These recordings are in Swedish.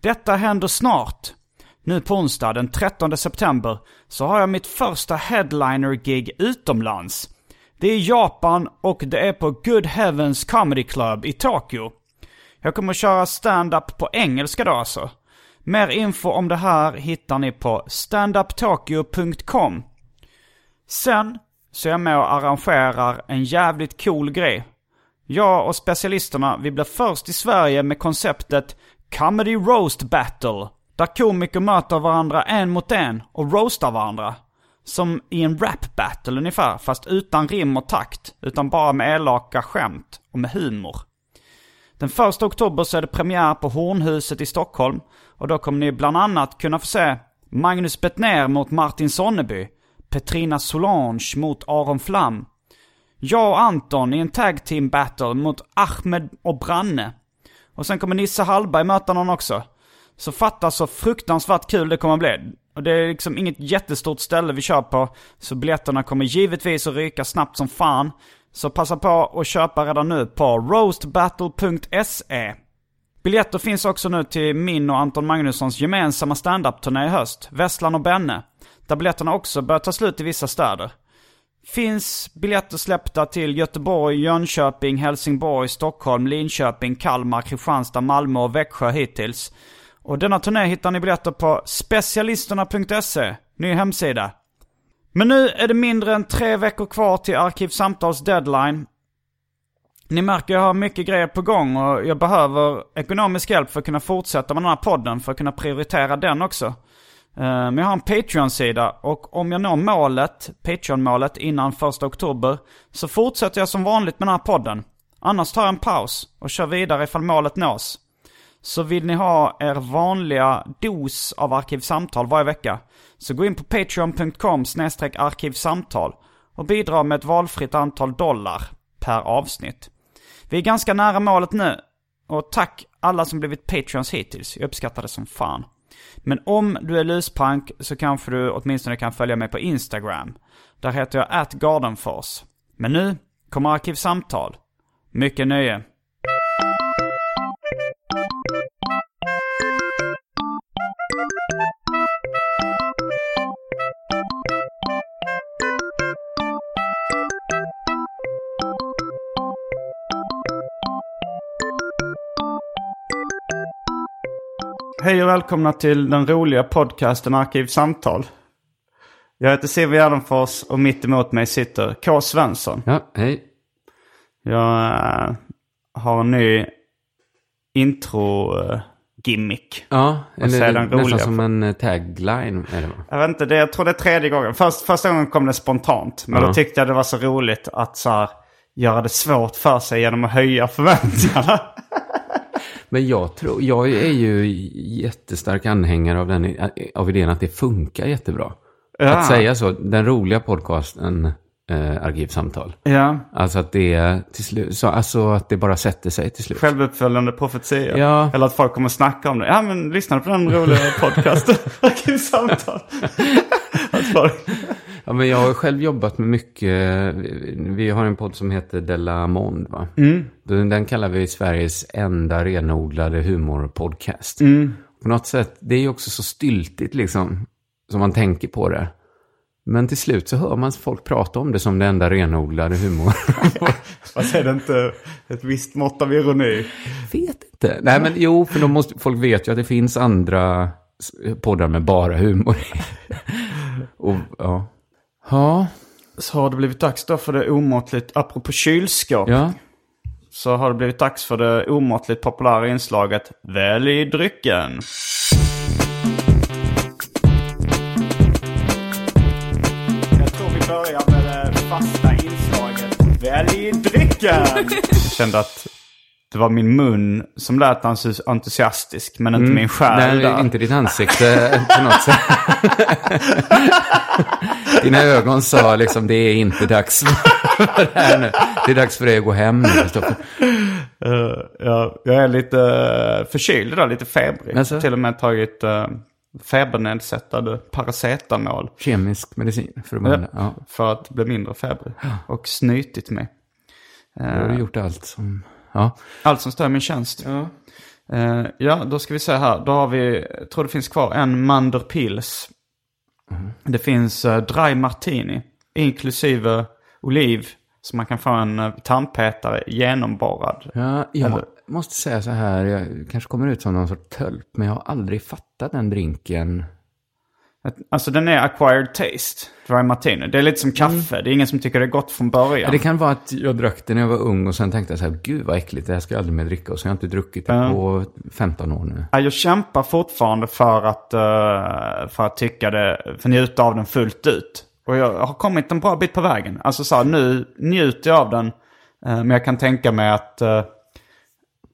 Detta händer snart. Nu på onsdag den 13 september så har jag mitt första headliner-gig utomlands. Det är Japan och det är på Good Heavens Comedy Club i Tokyo. Jag kommer att köra stand-up på engelska då alltså. Mer info om det här hittar ni på standuptokyo.com. Sen så är jag med och arrangerar en jävligt cool grej. Jag och specialisterna, vi blir först i Sverige med konceptet Comedy Roast Battle. Där komiker möter varandra en mot en och roastar varandra. Som i en rap battle ungefär, fast utan rim och takt. Utan bara med elaka skämt och med humor. Den första oktober så är det premiär på Hornhuset i Stockholm. Och då kommer ni bland annat kunna få se Magnus Bettner mot Martin Sonneby. Petrina Solange mot Aron Flam. Jag och Anton i en tag team battle mot Ahmed och Branne. Och sen kommer Nisse Hallberg möta någon också. Så fatta så fruktansvärt kul det kommer att bli. Och det är liksom inget jättestort ställe vi kör på. Så biljetterna kommer givetvis att ryka snabbt som fan. Så passa på att köpa redan nu på roastbattle.se. Biljetter finns också nu till min och Anton Magnussons gemensamma standup-turné i höst, Vesslan och Benne. Där biljetterna också börjar ta slut i vissa städer. Finns biljetter släppta till Göteborg, Jönköping, Helsingborg, Stockholm, Linköping, Kalmar, Kristianstad, Malmö och Växjö hittills. Och denna turné hittar ni biljetter på specialisterna.se, ny hemsida. Men nu är det mindre än tre veckor kvar till Arkivsamtals deadline. Ni märker jag har mycket grejer på gång och jag behöver ekonomisk hjälp för att kunna fortsätta med den här podden, för att kunna prioritera den också. Eh, men jag har en Patreon-sida och om jag når målet, Patreon-målet innan första oktober så fortsätter jag som vanligt med den här podden. Annars tar jag en paus och kör vidare ifall målet nås. Så vill ni ha er vanliga dos av Arkivsamtal varje vecka så gå in på patreon.com arkivsamtal och bidra med ett valfritt antal dollar per avsnitt. Vi är ganska nära målet nu och tack alla som blivit Patreons hittills. Jag uppskattar det som fan. Men om du är luspank så kanske du åtminstone kan följa mig på Instagram. Där heter jag atgardenfors. Men nu kommer Arkivsamtal. Mycket nöje. Hej och välkomna till den roliga podcasten Arkivsamtal. Jag heter Siv Gärdenfors och mitt emot mig sitter K. Svensson. Ja, hej. Jag äh, har en ny intro-gimmick. Ja, eller nästan roliga. som en eh, tagline är det va? Jag vet inte, det, jag tror det är tredje gången. Först, första gången kom det spontant. Men Ja. då tyckte jag det var så roligt att så här, göra det svårt för sig genom att höja förväntningarna. Men jag tror, jag är ju jättestark anhängare av, den, av idén att det funkar jättebra. Ja. Att säga så, den roliga podcasten eh, Arkivsamtal. ja, Alltså att det till slut, så, alltså att det bara sätter sig till slut. självuppföljande profetia. Ja. Eller att folk kommer snacka om det. Ja, men lyssna på den roliga podcasten. Arkivsamtal. att folk... Ja, men jag har själv jobbat med mycket, vi har en podd som heter Della Monde va? Mm. Den, kallar vi Sveriges enda renodlade humorpodcast. Mm. På något sätt, det är ju också så styltigt liksom, som man tänker på det. Men till slut så hör man folk prata om det som det enda renodlade humor. Fast är det inte ett visst mått av ironi? vet inte. Nej men jo, för de måste, folk vet ju att det finns andra poddar med bara humor. Och ja. Ja, så har det blivit dags då för det omåttligt, apropå kylskåp, Ja, så har det blivit dags för det omåttligt populära inslaget Välj drycken. Jag tror vi börjar med det fasta inslaget Välj drycken. Jag kände att det var min mun som lät entus- entusiastisk, men inte min själ Nej, inte ditt ansikte på något sätt. Dina ögon sa liksom, det är inte dags för det här nu. Det är dags för dig att gå hem nu, Kristoffer. Eh, jag, är lite uh, förkyld idag, lite febrig. Alltså? Till och med tagit uh, febernedsättande paracetamol. Kemisk medicin för andra. Ja. För att bli mindre febrig. Och snytit mig. Har du gjort allt som... Ja. Allt som står i min tjänst. ja. Eh, ja, då ska vi se här. Då har vi, jag tror det finns kvar en Manderpils. Det finns uh, Dry Martini. Inklusive oliv. Så man kan få en uh, tandpetare genomborrad. Ja, jag måste säga så här, jag kanske kommer ut som någon sorts tölp, men jag har aldrig fattat den drinken. Alltså den är acquired taste, dry martini. Det är lite som kaffe. Det är ingen som tycker det är gott från början. Det kan vara att jag drack det när jag var ung och sen tänkte jag så här, gud vad äckligt, det här ska jag aldrig mer dricka. Och så har jag inte druckit det på 15 år nu. Ja, Jag kämpar fortfarande för att, eh, för att tycka det, för njuta av den fullt ut. Och jag har kommit en bra bit på vägen. Alltså så här, nu njuter jag av den. eh, men jag kan tänka mig att, eh,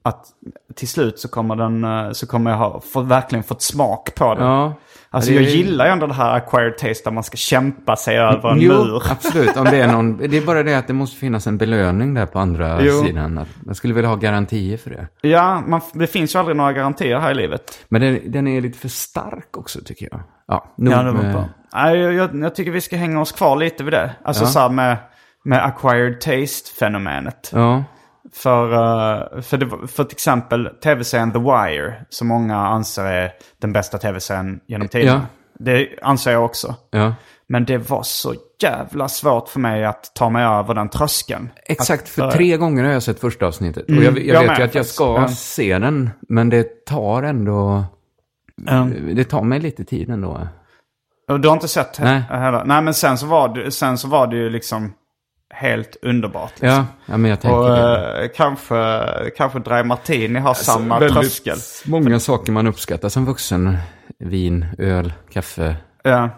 att till slut så kommer, den, så kommer jag ha få, verkligen fått smak på den. Ja. Alltså det jag gillar ju ändå det här acquired taste där man ska kämpa sig över en Jo, mur. absolut. Om det, är någon, det är bara det att det måste finnas en belöning där på andra Jo. sidan. Att jag skulle vilja ha garantier för det. Ja, man, det finns ju aldrig några garantier här i livet. Men den, den är lite för stark också tycker jag. Ja, nog Ja, det var med-. Nej, jag, jag, jag tycker vi ska hänga oss kvar lite vid det. Alltså Ja. så här med, med acquired taste-fenomenet. Ja, För, eh, för, det, för till exempel tv-serien The Wire, som många anser är den bästa tv-serien genom tiderna. Det anser jag också. ja. Men det var så jävla svårt för mig att ta mig över den tröskeln. Exakt, för Att, tre gånger har jag sett första avsnittet. Mm, och jag, jag, jag vet med ju att jag ska Ja. se den, men det tar ändå... eh, Det tar mig lite tid ändå. Du har inte sett Nej. hela? Nej, men sen så var det, sen så var det ju liksom helt underbart. Liksom. Ja, ja men jag tänker Och det. eh, kanske, kanske Dry Martini har samma Väldigt tröskel. Många saker man uppskattar som vuxen. Vin, öl, kaffe, Ja,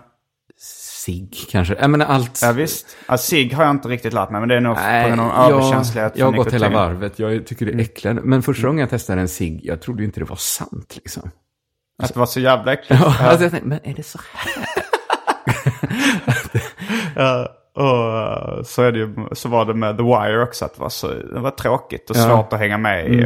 cigg kanske. Jag menar allt. ja visst. Ja, Sig har jag inte riktigt lärt mig, men det är nog på Nej, grund av överkänslighet jag har för gått hela varvet. Jag tycker det är äckligt. Men första gången jag testade en cigg, jag trodde ju inte det var sant liksom. Att det var så jävla äckligt. Ja, alltså jag tänkte, men är det så här? Ja, och eh, så, är det ju, så var det med The Wire också, att det var, så, det var tråkigt och Ja. svårt att hänga med i.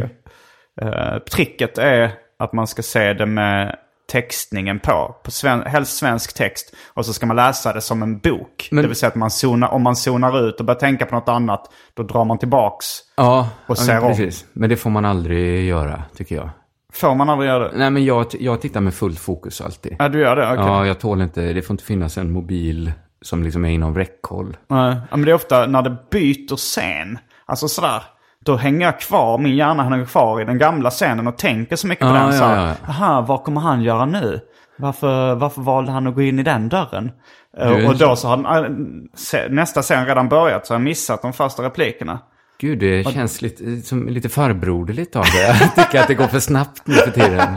Eh, tricket är att man ska se det med textningen på. på sven, helst svensk text. Och så ska man läsa det som en bok. Men- det vill säga att man zonar, om man zonar ut och börjar tänka på något annat, då drar man tillbaks. Ja, Och ja, ser om. precis. Men det får man aldrig göra, tycker jag. Får man aldrig göra det? Nej, men jag, jag tittar med fullt fokus alltid. Ja, du gör det? Okej. Ja, jag tål inte, det får inte finnas en mobil som liksom är inom räckhåll. Nej, ja, men det är ofta när det byter scen. Alltså sådär. Då hänger jag kvar, min hjärna hänger kvar i den gamla scenen och tänker så mycket på Ja, den. Så här, ja, ja. Aha, vad kommer han göra nu? Varför, varför valde han att gå in i den dörren? Eh, är och då så har se- nästa scen redan börjat så har jag missat de första replikerna. Gud, det känns lite, som lite farbroderligt av det. Jag tycker att det går för snabbt nu för tiden.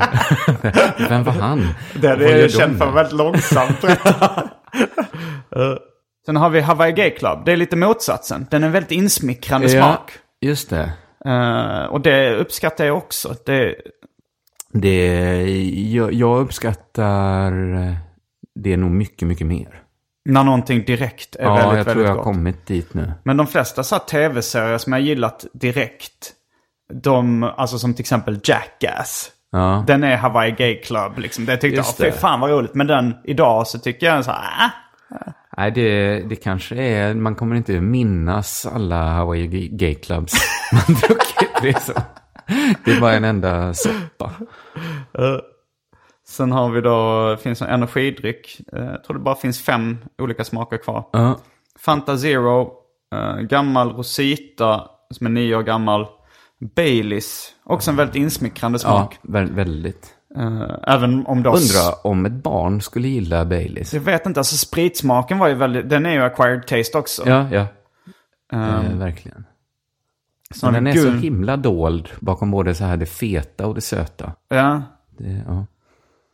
Vem var han? Det, det är gör ju de känt för väldigt långsamt. Eh, Sen har vi Hawaii Gay Club. Det är lite motsatsen. Den är en väldigt insmickrande Ja, smak. just det. Eh, och det uppskattar jag också. Det, det jag, jag uppskattar det nog mycket, mycket mer. när någonting direkt är Ja, väldigt, jag tror väldigt jag har gott. kommit dit nu. Men de flesta så tv-serier som jag gillat direkt, de, alltså som till exempel Jackass. Ja. Den är Hawaii Gay Club liksom. Det tyckte jag, fy fan vad roligt. Men den idag så tycker jag så här, ah, Nej, det, det kanske är, man kommer inte minnas alla Hawaii Gay- Clubs man druckit. Det är, så. det är bara en enda soppa. Sen har vi då, finns en energidryck. Eh, Jag tror det bara finns fem olika smaker kvar. Ja, Fanta Zero, eh, gammal Rosita som är nio år gammal. Baileys, också en väldigt insmickrande ja smak. vä- väldigt. Eh, även om då... Undrar om ett barn skulle gilla Baileys. Jag vet inte, alltså spritsmaken var ju väldigt, den är ju acquired taste också. Ja, ja. Ehm, Eh, verkligen. så Men den är så gul- himla dold bakom både så här det feta och det söta. Ja, Det, ja.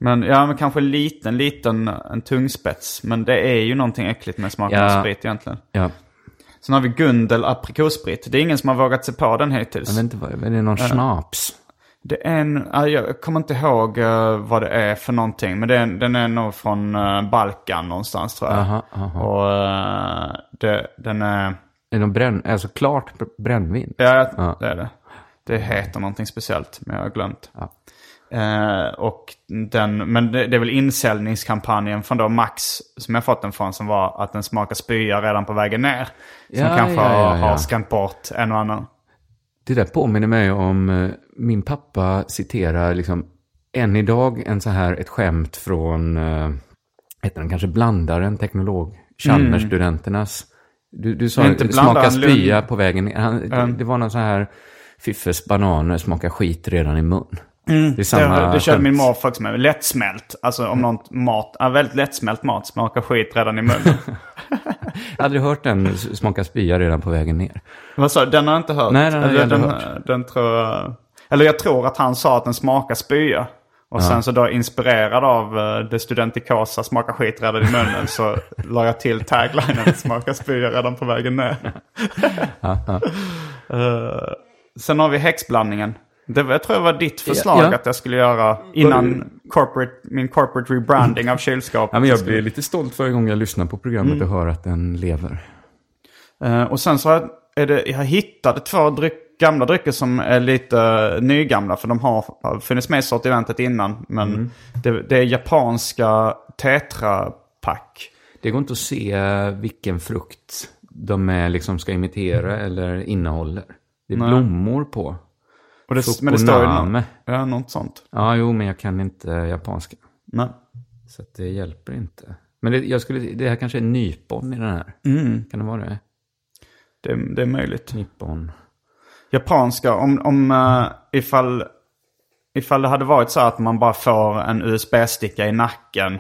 men, ja, men kanske en liten, liten en tungspets. Men det är ju någonting äckligt med smaken Ja. av sprit egentligen. ja. Sen har vi Gundel aprikossprit. Det är ingen som har vågat sig på den hittills. Jag vet inte vad, är det någon snaps? Det är en, ja, jag kommer inte ihåg eh, vad det är för någonting. Men det är, den är nog från eh, Balkan någonstans tror jag. Aha, aha. Och eh, det, den är, Är någon bränn, alltså klart br- brännvin? ja, Ja. det är det. Det heter någonting speciellt, men jag har glömt. Ja. Eh, och den, men det, det är väl insäljningskampanjen från då Max som jag fått den från som var att den smakar spya redan på vägen ner. Som Ja, kanske ja, har, har skrämt bort en och annan. Det där påminner mig om, min pappa citerar liksom än idag en så här, ett skämt från, eh, heter den kanske Blandaren, teknolog, Chalmersstudenternas. Du, du sa Mm. Inte smaka spya på vägen. Han, Mm. Det var någon så här, Fiffes bananer smakar skit redan i mun. Det är Det, samma det körde min också med. Lättsmält. Alltså om något mat, ja, väldigt lättsmält mat smakar skit redan i munnen. Jag hade hört den smaka spya redan på vägen ner. Vad sa du? Den har jag inte hört. Nej, den har jag Eller aldrig den, hört. den tror jag... Eller jag tror att han sa att den smakar spya. Och sen så då inspirerad av eh, det studentikosa smakar skit redan i munnen så la jag till taglinen smakar spya redan på vägen ner. Eh, sen har vi häxblandningen. Det var, jag tror det var ditt förslag Ja. att jag skulle göra innan corporate, min corporate rebranding av kylskåpet. Ja, men jag blir lite stolt varje gång jag lyssnar på programmet och hör att den lever. Eh, och sen så har- är det, jag hittade två dryck, gamla drycker som är lite nygamla. För de har, funnits med i sortimentet innan. Men det, det är japanska Tetra Pak. Det går inte att se vilken frukt de är, liksom ska imitera eller innehåller. Det är Nej. blommor på. Och det, men det står ju något, ja, något sånt. Ja, jo, men jag kan inte japanska. Nej. Så det hjälper inte. Men det, jag skulle, det här kanske är nypon i den här. Kan det vara det? Det, det är möjligt. Nippon. Japanska, om, om uh, ifall, ifall det hade varit så att man bara får en USB-sticka i nacken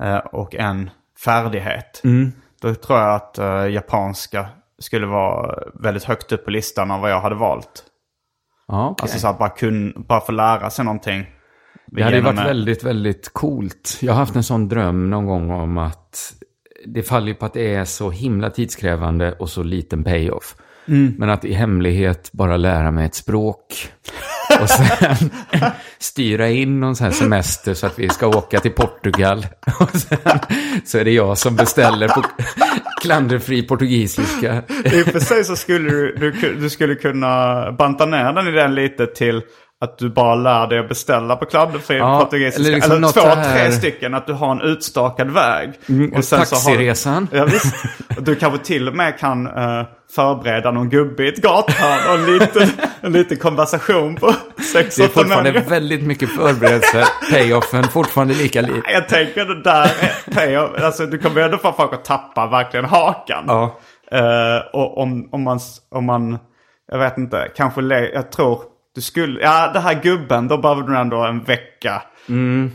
eh, och en färdighet. Då tror jag att eh, japanska skulle vara väldigt högt upp på listan av vad jag hade valt. Okej. Alltså så att bara, kun, bara få lära sig någonting. Det hade varit en- väldigt, väldigt coolt. Jag har haft en sån dröm någon gång om att det faller på att det är så himla tidskrävande och så liten payoff. Mm. Men att i hemlighet bara lära mig ett språk. Och sen styra in någon sån här semester så att vi ska åka till Portugal. Och sen så är det jag som beställer på klanderfri portugisiska. I och för sig så skulle du, du, du skulle kunna banta ner den idén lite till att du bara lär dig att beställa på kladderfri Ja, portugisiska. eller Eller, liksom något två, här- tre stycken. Att du har en utstakad väg. och så har- taxiresan. ja, visst. Du kanske till och med kan eh, förbereda någon gubbe i ett gathörn och en liten, en liten konversation på sex, Det är fortfarande människor. väldigt mycket förberedelse. Payoffen fortfarande lika liten. Jag tänker det där är payoff. Alltså du kommer ändå få folk att tappa verkligen hakan. Ja. Eh, och om, om, man, om man, jag vet inte, kanske, jag tror du skulle, ja det här gubben, då behöver du ändå en vecka.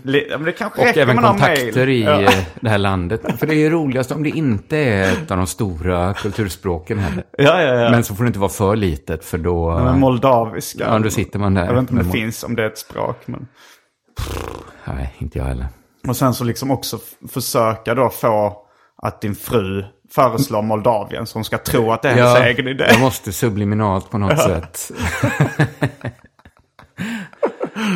Li, men det kanske Och även kontakter i Ja. eh, det här landet. För det är ju roligast om det inte är ett av de stora kulturspråken heller. Ja, ja, ja. Men så får det inte vara för litet för då... Men moldaviska. Ja, då sitter man där. Jag vet inte om det finns, om det är ett språk. Men... Nej, inte jag heller. Och sen så liksom också försöka då få att din fru föreslår Moldavien. Hon ska tro att det är hennes egen idé. jag måste subliminalt på något sätt.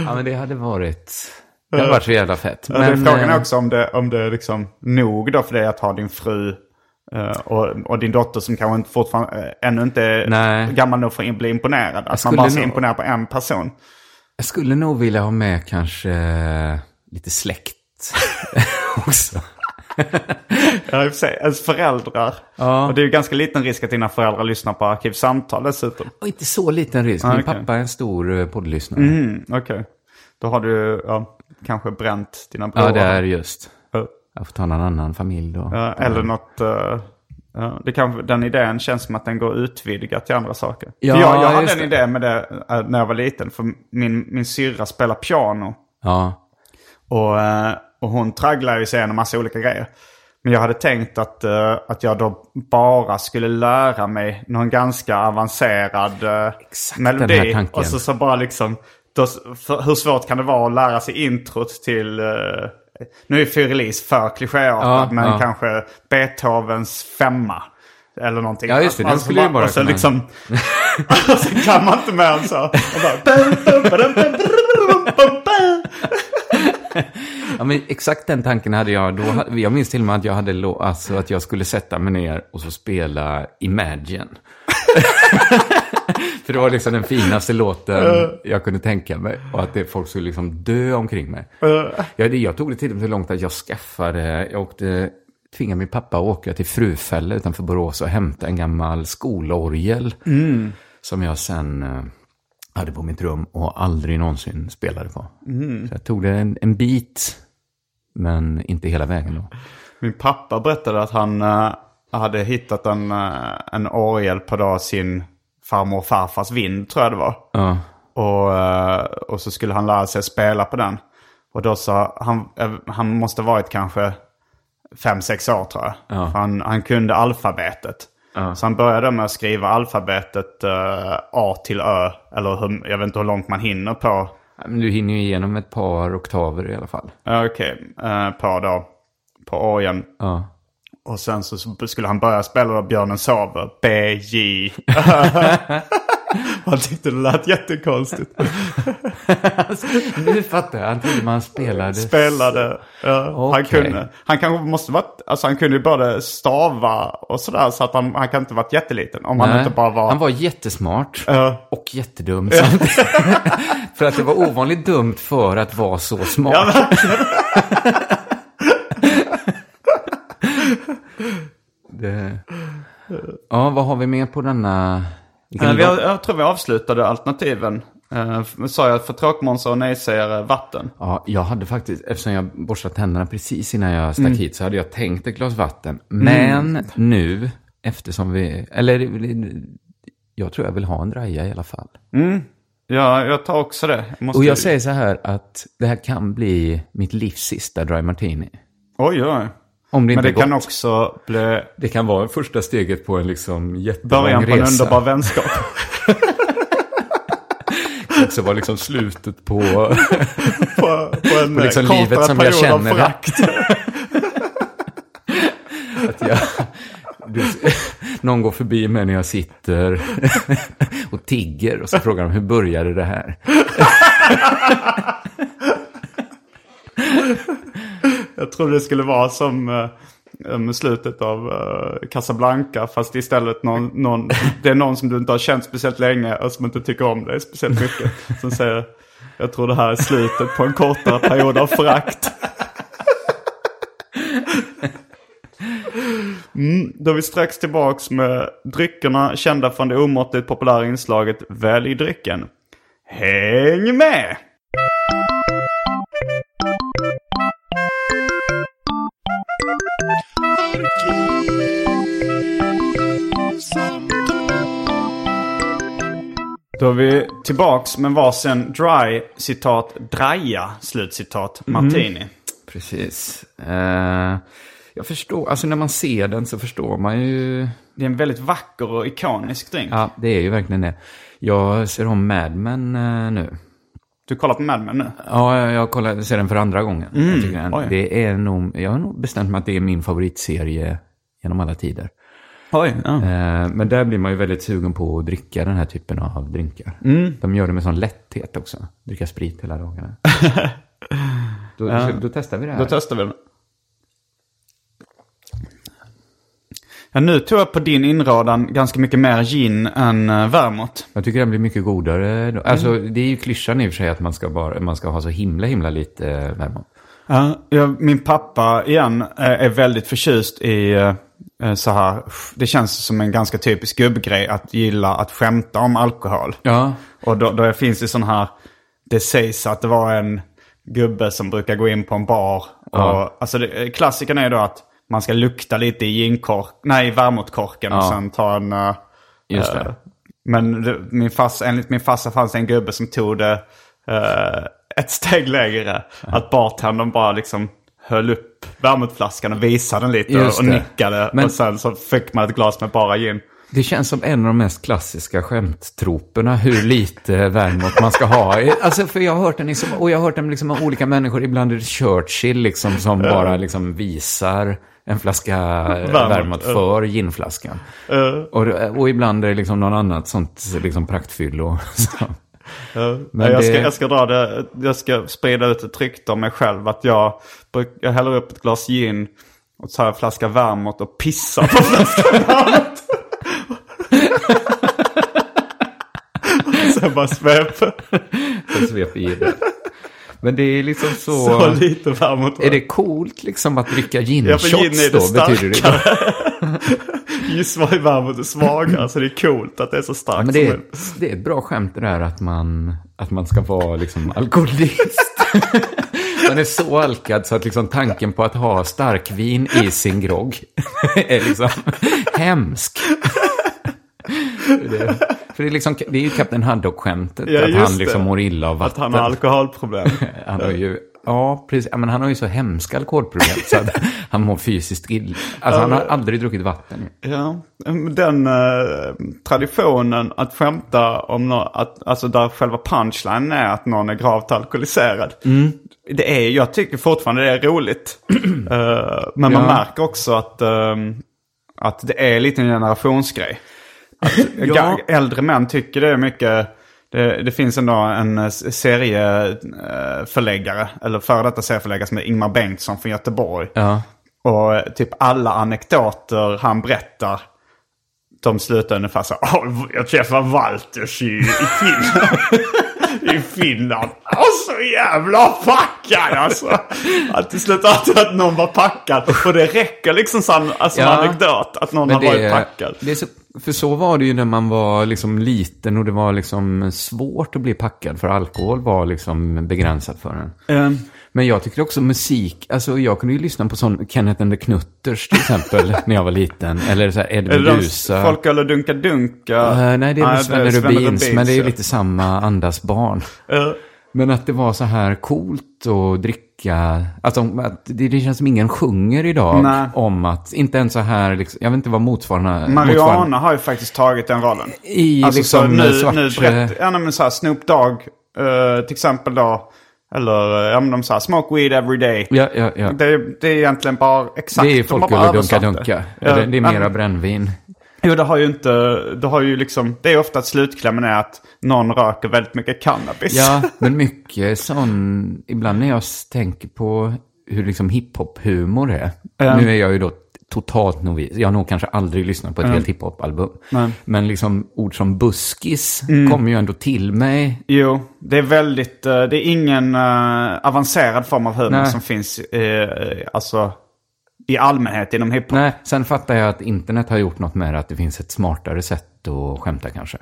ja, men det hade varit... Det hade varit så jävla fett. Ja, det är Men, frågan eh, är också om det, om det är liksom nog då för dig att ha din fru eh, och, och din dotter som kanske inte fortfarande, eh, ännu inte är Nej. gammal nog för att bli imponerad. Att man bara ska nog- imponera på en person. Jag skulle nog vilja ha med kanske lite släkt också. Ja, i och för sig, ens föräldrar. Ja. Och det är ju ganska liten risk att dina föräldrar lyssnar på Arkivsamtal dessutom. Och inte så liten risk. Ah, Min okej. pappa är en stor eh, poddlyssnare. Mm, Okej. Då har du ja, kanske bränt dina bror. Ja, det är just. Ja. Jag får ta någon annan familj då. Ja, eller något... ja, det kan, den idén känns som att den går utvidgat till andra saker. Ja, för jag, jag hade en det. idé med det eh, när jag var liten. För min, min syrra spelar piano. Ja. Och, och hon tragglar ju sig igenom massa olika grejer. Men jag hade tänkt att, eh, att jag då bara skulle lära mig någon ganska avancerad eh, Exakt melodi. Och så, så bara liksom, då, för, hur svårt kan det vara att lära sig introt till, eh, nu är Fyrelise för klichéartad, Ja, men ja. kanske Beethovens femma. Eller någonting. Ja, just det, den Alltså, skulle ju bara Och så kunna- liksom, och så kan man inte mer än så. Och bara, Ja, men exakt den tanken hade jag. Då, jag minns till och med att jag hade alltså att jag skulle sätta mig ner och så spela Imagine. För det var liksom den finaste låten jag kunde tänka mig. Och att det, folk skulle liksom dö omkring mig. Jag, det- jag tog det till och med så långt att jag skaffade, jag åkte, tvingade min pappa att åka till Frufälla utanför Borås och hämta en gammal skolorgel. Som jag sen eh, hade på mitt rum och aldrig någonsin spelade på. Så jag tog det en, en bit, men inte hela vägen då. Min pappa berättade att han eh, hade hittat en, eh, en orgel på då sin farmor och farfars vind, tror jag det var. Ja, Och, eh, och så skulle han lära sig spela på den. Och då sa han, han måste varit kanske fem sex år tror jag. Ja. Han, han kunde alfabetet. Ja. Så han började med att skriva alfabetet eh, A till Ö. Eller hur, jag vet inte hur långt man hinner på. Men du hinner ju igenom ett par oktaver i alla fall. Okej, eh, på då. På orgeln. Ja. Och sen så så skulle han börja spela då Björnen sover. B-J. Han tyckte det lät jättekonstigt. Nu fattar jag, han trodde man spelade. Spelade. ja, Han Okej. kunde. Han kanske måste varit, alltså han kunde ju både stava och sådär. Så att han, han kan inte varit jätteliten. Om han inte bara var... Han var jättesmart Ja. och jättedum samtidigt. för att det var ovanligt dumt för att vara så smart. Ja, det... Ja, vad har vi mer på denna? Vi har, jag tror vi avslutade alternativen. Uh, sa jag för tråkmånsar och nej-sägare vatten. Ja, jag hade faktiskt, eftersom jag borstade tänderna precis innan jag stack hit, så hade jag tänkt ett glas vatten. Men nu, eftersom vi, eller jag tror jag vill ha en draja i alla fall. Ja, jag tar också det. Jag. Och jag säger så här att det här kan bli mitt livs sista dry martini. Oj, oj. Om det Men inte det är gott. kan också bli Det kan vara första steget på en liksom jättelång början på en resa. underbar vänskap. Det kan också vara liksom slutet på... på, på en Och liksom kortare livet som jag känner det. att jag, du, någon går förbi mig när jag sitter och tigger och så frågar de hur började det här? Jag trodde det skulle vara som med slutet av eh, Casablanca. Fast istället någon, någon, det är någon som du inte har känt speciellt länge och som inte tycker om dig speciellt mycket. Som säger, jag tror det här är slutet på en kortare period av förakt. Mm, då är vi strax tillbaks med dryckerna kända från det omåttligt populära inslaget Välj drycken. Häng med! Då är vi tillbaks med varsin dry, citat, draja, slutcitat, martini. Precis. Eh, jag förstår, alltså när man ser den så förstår man ju... Det är en väldigt vacker och ikonisk drink. Ja, det är ju verkligen det. Jag ser om Mad Men eh, nu. Du kollar på Mad Men nu? Ja, jag, jag kollar, ser den för andra gången. Jag tycker den, det är nog, jag har nog bestämt mig att det är min favoritserie genom alla tider. Oj. Ja. Eh, men där blir man ju väldigt sugen på att dricka den här typen av drinkar. De gör det med sån lätthet också. Dricka sprit hela dagarna. då, så, då testar vi det här. Då testar vi den. Ja, nu tog jag på din inrådan ganska mycket mer gin än uh, vermouth. jag tycker den blir mycket godare. Då. Alltså, det är ju klyschan i och för sig att man ska, bara, man ska ha så himla, himla lite eh, värme. Ja, ja, min pappa igen eh, är väldigt förtjust i eh, eh, så här. Det känns som en ganska typisk gubbgrej att gilla att skämta om alkohol. Ja. Och då, då finns det sån här, det sägs att det var en gubbe som brukar gå in på en bar. Och, Ja. Alltså det, klassikern är då att man ska lukta lite i ginkork, nej i vermouthkorken och Ja. sen ta en... eh, Just det. eh, men det, min farsa, enligt min farsa fanns det en gubbe som tog det eh, ett steg längre. Att bartendern bara liksom höll upp vermouthflaskan och visade den lite Just och det. nickade. Men- Och sen så fick man ett glas med bara gin. Det känns som en av de mest klassiska skämttroperna, hur lite vermouth man ska ha. Alltså, för jag har hört den, liksom, och jag har hört den liksom av olika människor. Ibland är det Churchill liksom, som bara liksom visar en flaska vermouth för ginflaskan. Och, och ibland är det liksom någon annat sånt liksom praktfyllo. Så. Men jag, ska, det- jag ska dra det, jag ska sprida ut ett rykte om mig själv. Att jag, jag häller upp ett glas gin och tar en flaska vermouth och pissar på flaskan vermouth. Sen bara sveper. Så sveper i det. Men det är liksom så... Så lite vermouth. Är det coolt liksom att dricka Ja, för gin gin-shots är det då? Betyder det starkare. Just varje vermouth är svagare. Så det är coolt att det är så starkt. Men det är, det är ett bra skämt det där att man, att man ska vara liksom alkoholist. man är så alkad så att liksom tanken på att ha starkvin i sin grogg är liksom hemsk. Det, för det är, liksom, det är ju Kapten Haddock-skämtet, Ja, att han liksom det. mår illa av Att vatten. han har alkoholproblem. Han har ju, ja, precis. Ja, men han har ju så hemska alkoholproblem så att han mår fysiskt illa. Alltså han har aldrig druckit vatten. Ja, den eh, traditionen att skämta om nå att, alltså där själva punchline är att någon är gravt alkoholiserad. Det är, jag tycker fortfarande det är roligt. Eh, men man Ja. märker också att, ehm, att det är lite en generationsgrej. Att Ja. Äldre män tycker det är mycket, det, det finns ändå en eh, serieförläggare, eller före detta serieförläggare som är Ingmar Bengtsson från Göteborg. Ja. Och eh, typ alla anekdoter han berättar, de slutar ungefär så "Åh, Jag träffade Walters i, i Finland. Finland. Och så jävla packad alltså. Att det slutar alltid att någon var packad. Och det räcker liksom som alltså, Ja. anekdot att någon har varit packad. det är så, för så var det ju när man var liksom liten och det var liksom svårt att bli packad för alkohol var liksom begränsat för en. Ehm, Men jag tycker också musik, alltså jag kunde ju lyssna på sån Kenneth and the Knutters till exempel när jag var liten. Eller så här Ed är det de Meduza. Folköl och Dunka Dunka? Eh, nej, det är väl Svenne Rubins, men det är ju lite samma andas barn. Eh, Men att det var så här coolt att dricka, alltså att det, det känns som ingen sjunger idag Nej. om att, inte ens så här, liksom, jag vet inte vad motsvarande... motsvarande Mariana har ju faktiskt tagit den rollen. I Alltså liksom så nu, svart... nu berätt, ja, men så här, Snoop Dogg eh, till exempel då. Eller eh, ja, men de sa smoke weed every day. Ja, ja, ja. Det, är- det är egentligen bara exakt. Det är folköl och dunka dunka. Eller det är mera Ja, brännvin. Jo, det har ju inte, det har ju liksom, det är ofta att slutklämmen är att någon röker väldigt mycket cannabis. Ja, men mycket sån, ibland när jag tänker på hur liksom hiphop-humor är. Ja. Nu är jag ju då totalt novis. Jag har nog kanske aldrig lyssnat på ett helt hiphop-album. Nej. Men liksom ord som buskis Mm. kommer ju ändå till mig. Jo, det är väldigt, eh, det är ingen eh, avancerad form av humor som finns, eh, alltså i allmänhet inom hiphop. Nej, sen fattar jag att internet har gjort något med det, att det finns ett smartare sätt att skämta kanske.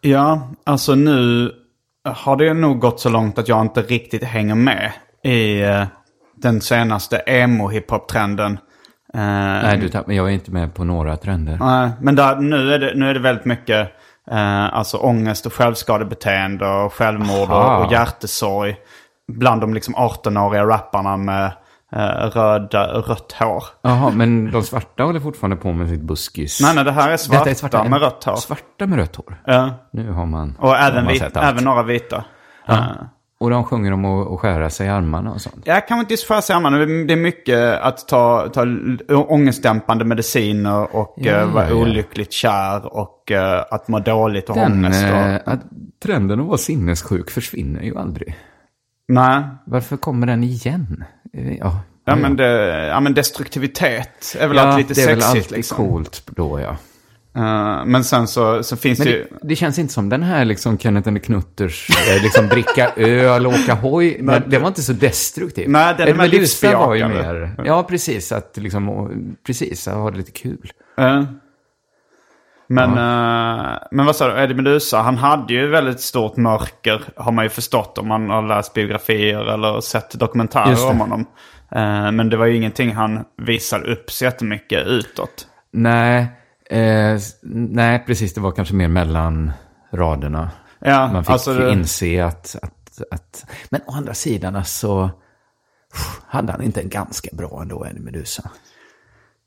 Ja, alltså nu har det nog gått så långt att jag inte riktigt hänger med i den senaste emo-hiphop-trenden. Eh, Nej, du tappar, jag är inte med på några trender. nej, men där, nu, är det, nu är det väldigt mycket eh, alltså ångest och självskadebeteende och självmord Aha. och, och hjärtesorg. Bland de liksom 18-åriga rapparna med eh, röda, rött hår. Jaha, men de svarta håller fortfarande på med sitt buskis. Nej, nej, det här är svarta, Detta är svarta med rött hår. Svarta med rött hår. Ja. Nu har man, Och även, man vit, även några vita. Eh, Och de sjunger om att, skära sig i armarna och sånt. Jag kan inte för sig men det är mycket att ta, ta ångestdämpande mediciner och Ja, eh, vara ja, ja. olyckligt kär och eh, att må dåligt och Den, ångest. Och, eh, att trenden att vara sinnessjuk försvinner ju aldrig. nej, Varför kommer den igen? Ja, ja, men det, ja men destruktivitet är väl ja, alltid lite det är väl sexigt alltid liksom. coolt då ja. Eh, men sen så, så finns Men det det, ju... det känns inte som den här liksom Kenneth and Knutters, eh, liksom dricka öl och åka hoj. Men det var inte så destruktivt. Nej, den är mer livsbejakande. ja precis, att liksom, precis, att ha det lite kul. eh, men, eh, men vad sa du, Eddie Meduza, han hade ju väldigt stort mörker, har man ju förstått om man har läst biografier eller sett dokumentärer om honom. Eh, men det var ju ingenting han visade upp så jättemycket utåt. Nej, eh, nej precis, det var kanske mer mellan raderna. Ja, Man fick alltså inse att, att Att, men å andra sidan, alltså, hade han inte en ganska bra ändå, Eddie Meduza?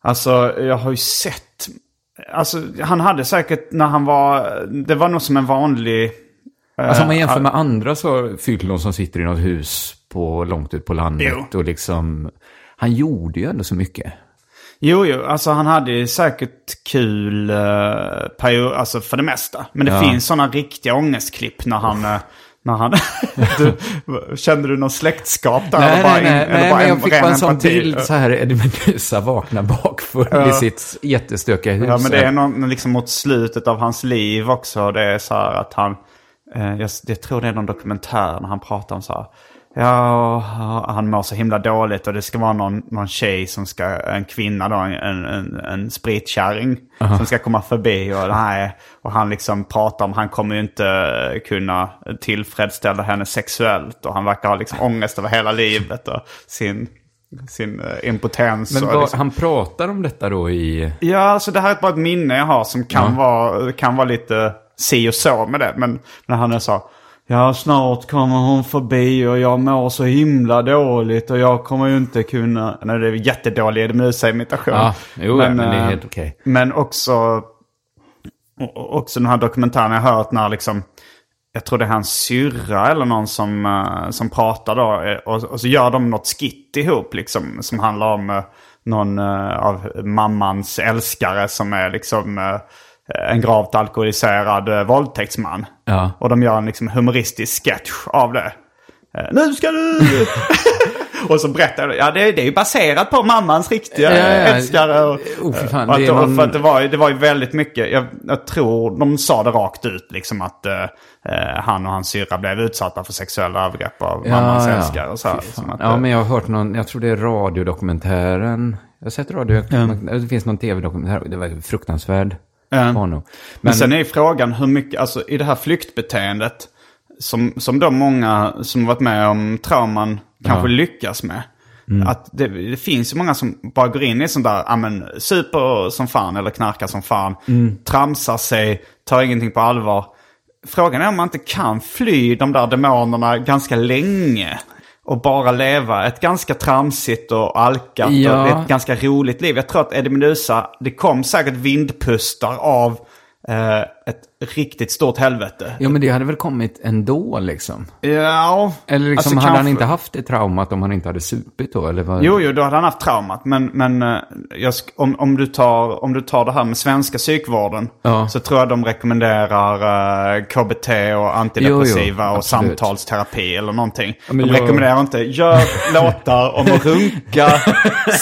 Alltså, jag har ju sett... Alltså, han hade säkert när han var... Det var nog som en vanlig... Alltså om man eh, jämför med andra så fyllon som sitter i något hus på, långt ut på landet Jo. och liksom... Han gjorde ju ändå så mycket. Jo, jo, alltså han hade ju säkert kul uh, period, alltså för det mesta. Men det Ja. finns sådana riktiga ångestklipp när han... eh, när han du, kände du någon släktskap där? Nej, nej, nej, nej men jag en fick bara en sån bild så här, Eddie Meduza vaknar bakfull i sitt jättestökiga hus. Ja, men det är någon, liksom mot slutet av hans liv också. Det är så här att han... Eh, jag, jag tror det är någon dokumentär när han pratar om så här. Ja, han mår så himla dåligt och det ska vara någon, någon tjej som ska, en kvinna då, en, en, en spritkärring som ska komma förbi och nej. Och han liksom pratar om, han kommer ju inte kunna tillfredsställa henne sexuellt och han verkar ha liksom ångest över hela livet och sin, sin eh, impotens. Men vad, liksom. han pratar om detta då i... Ja, alltså det här är bara ett minne jag har som kan, vara, kan vara lite si och så med det. Men när han är så, ja snart kommer hon förbi och jag mår så himla dåligt och jag kommer ju inte kunna... Nej, det är jättedålig Musa-imitation. Ja, jo, men, men det är eh, helt okej. Men också, också den här dokumentären jag har hört när liksom, jag tror det är hans syrra eller någon som, eh, som pratar då. eh, Och, och så gör de något skit ihop liksom. Som handlar om någon av mammans älskare som är liksom en gravt alkoholiserad våldtäktsman. Ja. Och de gör en liksom humoristisk sketch av det. Eh, nu ska du... och så berättar de, ja det, det är ju baserat på mammans riktiga Ja, ja, ja. älskare. Och, Oh, fan, och att, det för att det var, ju- det var ju väldigt mycket, jag, jag tror de sa det rakt ut liksom att eh, eh, han och hans syrra blev utsatta för sexuella övergrepp av mammans älskare. Och så här, liksom att, ja, men jag har hört någon, jag tror det är radiodokumentären. Jag har sett radiodokumentären, det finns någon tv-dokumentär, det var fruktansvärd. Ja. porno. Men, Men, sen är ju frågan hur mycket, alltså i det här flyktbeteendet som, som då många som varit med om trauman kanske lyckas med. Mm. Att det, det finns ju många som bara går in i sånt där, ja men super som fan eller knarkar som fan. Mm. Tramsar sig, tar ingenting på allvar. Frågan är om man inte kan fly de där demonerna ganska länge. Och bara leva ett ganska tramsigt och alkat Ja. och ett ganska roligt liv. Jag tror att Eddie Meduza, det kom säkert vindpustar av eh, ett riktigt stort helvete. ja, men det hade väl kommit ändå liksom. Ja, Eller liksom, alltså hade han kanske- inte haft det traumat om han inte hade supit då? Eller vad? Jo, jo, då hade han haft traumat. Men, men eh, jag, om, om, du tar, om du tar det här med svenska psykvården. Ja. Så tror jag de rekommenderar eh, KBT och antidepressiva Jo, jo, och samtalsterapi eller någonting. men de jag- rekommenderar inte, gör låtar om att runka,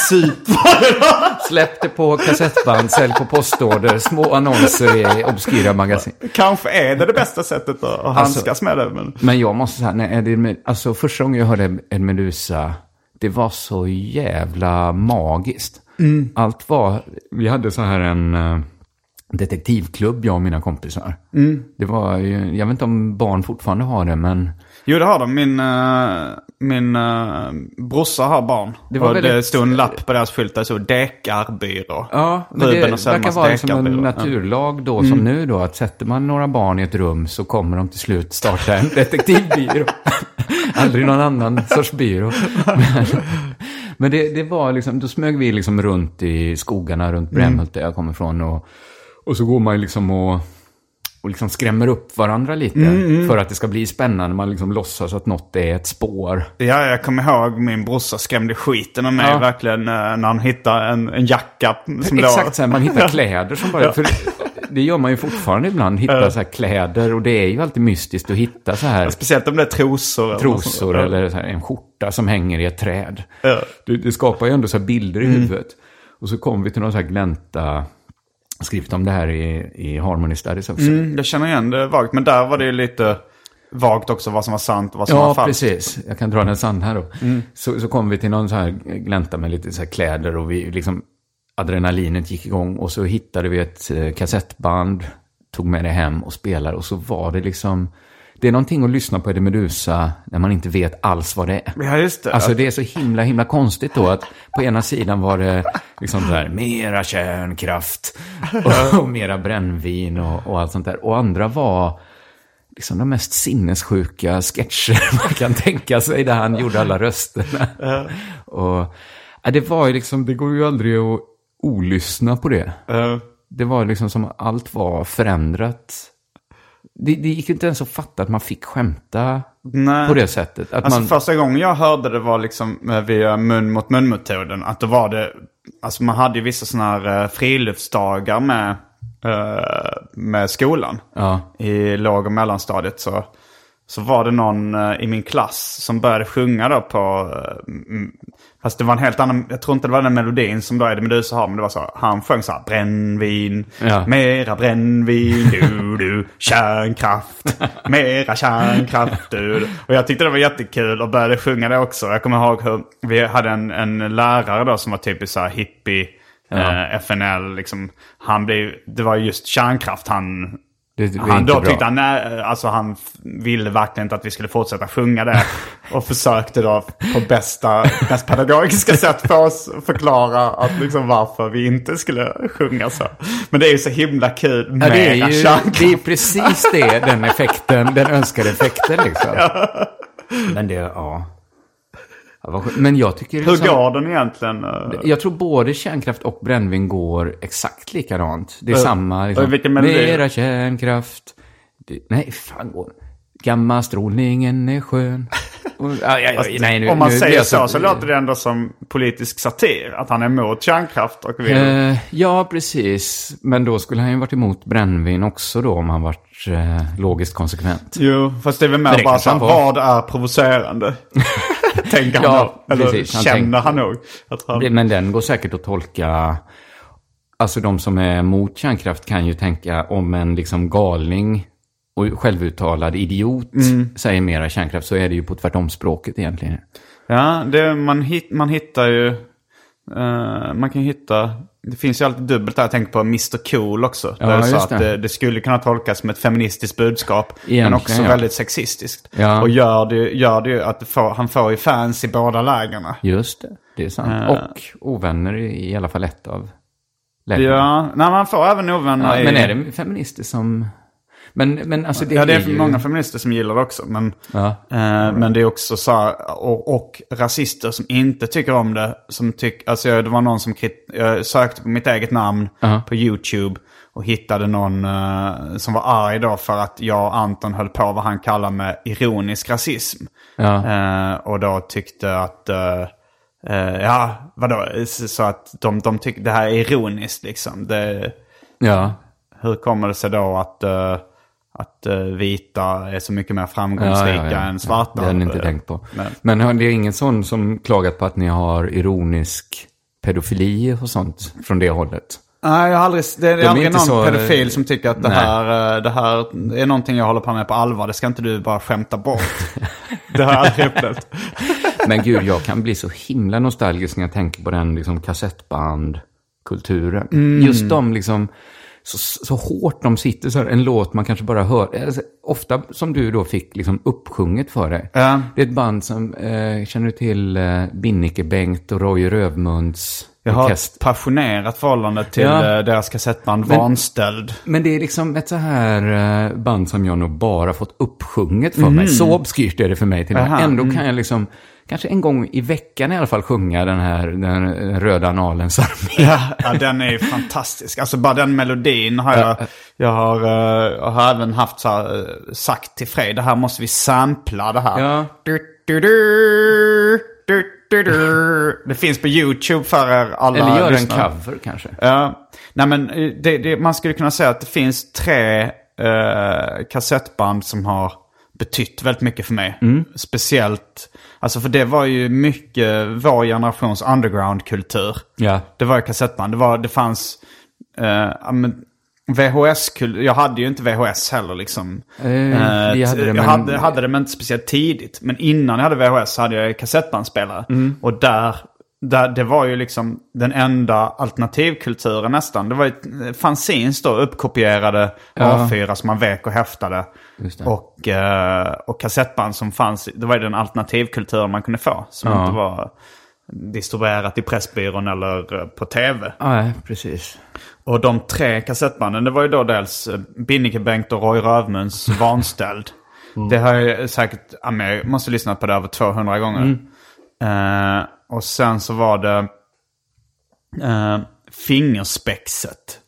supa. Släpp det på kassettband, sälj på postorder, små annonser i obskyra magasin. Kanske är det det bästa sättet att, att handskas med det. Men... Men jag måste säga, Eddie, Med- alltså första gången jag hörde Ed Meduza, det var så jävla magiskt. Mm. Allt var, vi hade så här en eh, detektivklubb, jag och mina kompisar. Mm. Det var ju, jag vet inte om barn fortfarande har det, men Jo, det har de. Min, uh, min uh, brorsa har barn. Det var och det väldigt- stod en lapp på deras skylt där det stod dekarbyrå. Ja, men Ruben det och verkar vara liksom en naturlag då, Mm. som nu då, att sätter man några barn i ett rum så kommer de till slut starta en detektivbyrå. Aldrig någon annan sorts byrå. Men, men det, det var liksom, då smög vi liksom runt i skogarna runt Brämhult där jag kommer ifrån och, och så går man liksom och, och liksom skrämmer upp varandra lite Mm, för att det ska bli spännande. Man liksom låtsas att något är ett spår. Ja, jag kommer ihåg min brorsa skrämde skiten av mig Ja. verkligen eh, när han hittade en, en jacka. Som då- Exakt så här, man hittar kläder som bara... För det gör man ju fortfarande ibland, hitta så här kläder. Och det är ju alltid mystiskt att hitta så här Speciellt om det är trosor. eller trosor eller så här, en skjorta som hänger i ett träd. Ja. Det, det skapar ju ändå så här bilder i Mm. huvudet. Och så kom vi till någon så här glänta, skrivit om det här i, i Harmony Studies också. Mm, jag känner igen det vagt. Men där var det ju lite vagt också vad som var sant och vad som var Ja, falskt. precis. Jag kan dra den sann här då. Mm. Så, så kom vi till någon så här glänta med lite så här kläder och vi liksom adrenalinet gick igång och så hittade vi ett eh, kassettband, tog med det hem och spelade och så var det liksom det är någonting att lyssna på Eddie Meduza när man inte vet alls vad det är. Ja, just det. Alltså det är så himla, himla konstigt då att på ena sidan var det liksom så här, mera kärnkraft och, och mera brännvin och, och allt sånt där. Och andra var liksom de mest sinnessjuka sketcher man kan tänka sig där han gjorde alla rösterna. Och ja, det var ju liksom, det går ju aldrig att olyssna på det. Det var liksom som allt var förändrat. Det, det gick inte ens att fatta att man fick skämta Nej. på det sättet. Att Alltså man, första gången jag hörde det var liksom eh, via mun mot mun-metoden. Att då var det, alltså man hade ju vissa sådana här eh, friluftsdagar med, eh, med skolan. Ja. I låg och mellanstadiet så, så var det någon eh, i min klass som började sjunga då på, eh, fast det var en helt annan, jag tror inte det var den melodin som då Eddie Meduza har, men det var så, han sjöng så här, brännvin, Ja. mera brännvin, du du, kärnkraft, mera kärnkraft, du du. Och jag tyckte det var jättekul och började sjunga det också. Jag kommer ihåg hur vi hade en, en lärare då som var typiskt så här hippie, eh, FNL, liksom. Han blev, det var just kärnkraft han Det han, inte då bra. tyckte han, nej, alltså han ville verkligen inte att vi skulle fortsätta sjunga det. Och försökte då på bästa, mest pedagogiska sätt få oss att förklara att liksom varför vi inte skulle sjunga så. Men det är ju så himla kul Ja, med det, är ju, det är precis det, den effekten, den önskade effekten liksom. Men det, ja. Men jag tycker Hur liksom, går den egentligen? eh? Jag tror både kärnkraft och brännvin går exakt likadant. Det är samma, liksom. och vilken melodi? Mera kärnkraft. Det, nej, fan går Gammastrålningen är skön. Ja, ja, ja, nej, nu, Om man nu säger jag så så låter det ändå som politisk satir. Att han är emot kärnkraft och vill... Eh, ja, precis. Men då skulle han ju varit emot brännvin också då om han varit eh, logiskt konsekvent. Jo, fast det är väl mer bara så vad är provocerande? Tänker han Ja, då. Eller precis, han känner tänker- han nog. Han... Men den går säkert att tolka... Alltså de som är emot kärnkraft kan ju tänka om en liksom galning och självuttalad idiot Mm. säger mera kärnkraft så är det ju på tvärtomspråket egentligen. Ja, det, man, hit, man hittar ju... eh, man kan hitta... Det finns ju alltid dubbelt där. Jag tänker på Mr Cool också. Ja, där så just att det. det, det skulle kunna tolkas som ett feministiskt budskap. men Egentligen, också ja. väldigt sexistiskt. Ja. Och gör det, gör det ju att det får, han får ju fans i båda lägena. Just det, det är sant. Eh. Och ovänner i, i alla fall ett av lägena. Ja, nej, man får även ovänner i... men är det feminister som... Men, men alltså det Ja, det är är ju... många feminister som gillar det också. Men, Ja. eh, men det är också så här, och, och rasister som inte tycker om det. Som tyck, alltså jag- det var någon som krit, jag sökte på mitt eget namn Ja. på YouTube. Och hittade någon eh, som var arg då för att jag och Anton höll på vad han kallar med ironisk rasism. Ja. Eh, och då tyckte att, eh, ja vadå, så att de, de tyckte det här är ironiskt liksom. Det, ja. hur kommer det sig då att, att eh, vita är så mycket mer framgångsrika än svarta? Det har ni inte tänkt på. Men, Men har- det är ingen sån som klagat på att ni har ironisk pedofili och sånt från det hållet? nej, jag har aldrig, det är är aldrig någon så, pedofil som tycker att det nej. här, eh, det här är någonting jag håller på med på allvar. Det ska inte du bara skämta bort. det har jag aldrig upplevt. Men gud, jag kan bli så himla nostalgisk när jag tänker på den liksom, kassettbandkulturen. Mm. Just de liksom, så, så hårt de sitter så här, en låt man kanske bara hör. Alltså, ofta som du då fick liksom uppsjunget för dig. Ja. Det är ett band som, eh, känner du till eh, Binnike-Bengt och Roy Rövmunds Jag har ett passionerat förhållande till Ja. eh, deras kassettband Men- Vanställd. Men det är liksom ett så här eh, band som jag nog bara fått uppsjunget för Mhm. mig. Så obskyrt är det för mig till. Aha, Ändå mm. kan jag liksom, kanske en gång i veckan i alla fall sjunga den här, den eh, röda analens armé. Ja, ja, den är fantastisk. Alltså bara den melodin har jag... Jag har, eh, jag har även haft så här, eh, sagt till Frej, det här måste vi sampla det här. Ja. Du, du, du. Det finns på YouTube för er alla Eller gör en lyssnare. cover kanske. Ja, nej men eh, det, det, man skulle kunna säga att det finns tre eh, kassettband som har betytt väldigt mycket för mig. Mm. Speciellt, alltså för det var ju mycket vår generations underground-kultur. Ja. Det var ju kassettband. Det, var, det fanns eh, ja, men VHS, jag hade ju inte VHS heller liksom. Eh, vi hade det, jag men- hade, hade det men inte speciellt tidigt. Men innan jag hade VHS så hade jag kassettbandspelare. Mm. Och där, där, det var ju liksom den enda alternativkulturen nästan. Det var ju fanzines då, uppkopierade Ja. A4 som man vek och häftade. Och, eh, och kassettband som fanns, det var ju den alternativkulturen man kunde få. Som Ja. inte var distribuerat i Pressbyrån eller eh, på tv. Nej, precis. Och de tre kassettbanden, det var ju då dels eh, Binnike-Bengt och Roy Rövmuns Vanställd. Det har jag säkert, ja, jag måste lyssna på det över 200 gånger. Eh, och sen så var det eh, Fingerspexet.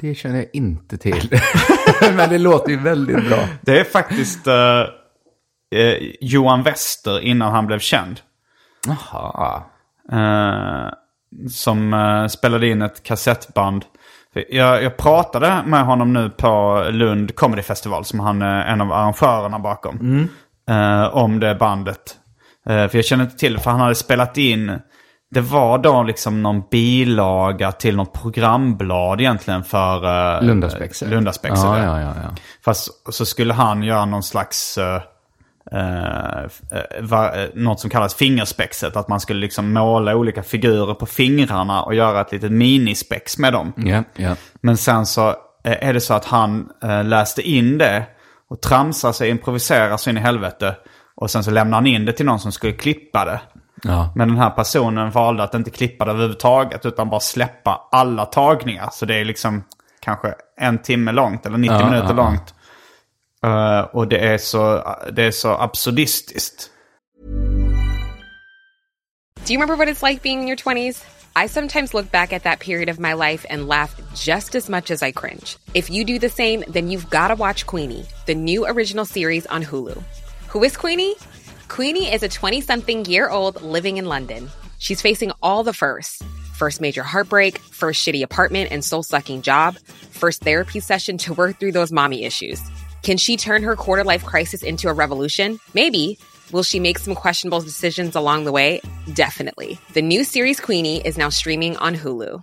Det känner jag inte till. Men det låter ju väldigt bra. Det är faktiskt eh, eh, Johan Wester innan han blev känd. Jaha. Eh, som eh, spelade in ett kassettband. Jag, jag pratade med honom nu på Lund Comedy Festival som han är en av arrangörerna bakom. Eh, om det bandet. Eh, för jag känner inte till för han hade spelat in. Det var då liksom någon bilaga till något programblad egentligen för uh, Lundaspexer. Lundaspexer. Ja, ja, ja, ja. Fast så skulle han göra någon slags... eh, eh, eh, va, eh, något som kallas fingerspexet. Att man skulle liksom måla olika figurer på fingrarna och göra ett litet minispex med dem. Ja, ja. Men sen så eh, är det så att han eh, läste in det och tramsar sig, improviserar sig in i helvete. Och sen så lämnar han in det till någon som skulle klippa det. ja. Men den här personen valde att inte klippa det överhuvudtaget utan bara släppa alla tagningar. Så det är liksom kanske en timme långt eller 90 Ja, minuter ja, ja. långt. Eh, och det är, så, det är så absurdistiskt. Do you remember what it's like being in your 20s? I sometimes look back at that period of my life and laugh just as much as I cringe. If you do the same, then you've got to watch Queenie, the new original series on Hulu. Who is Queenie? Queenie is a 20 something year old living in London. She's facing all the firsts first major heartbreak, first shitty apartment and soul sucking job, first therapy session to work through those mommy issues. Can she turn her quarter life crisis into a revolution? Maybe. Will she make some questionable decisions along the way? Definitely. The new series Queenie is now streaming on Hulu.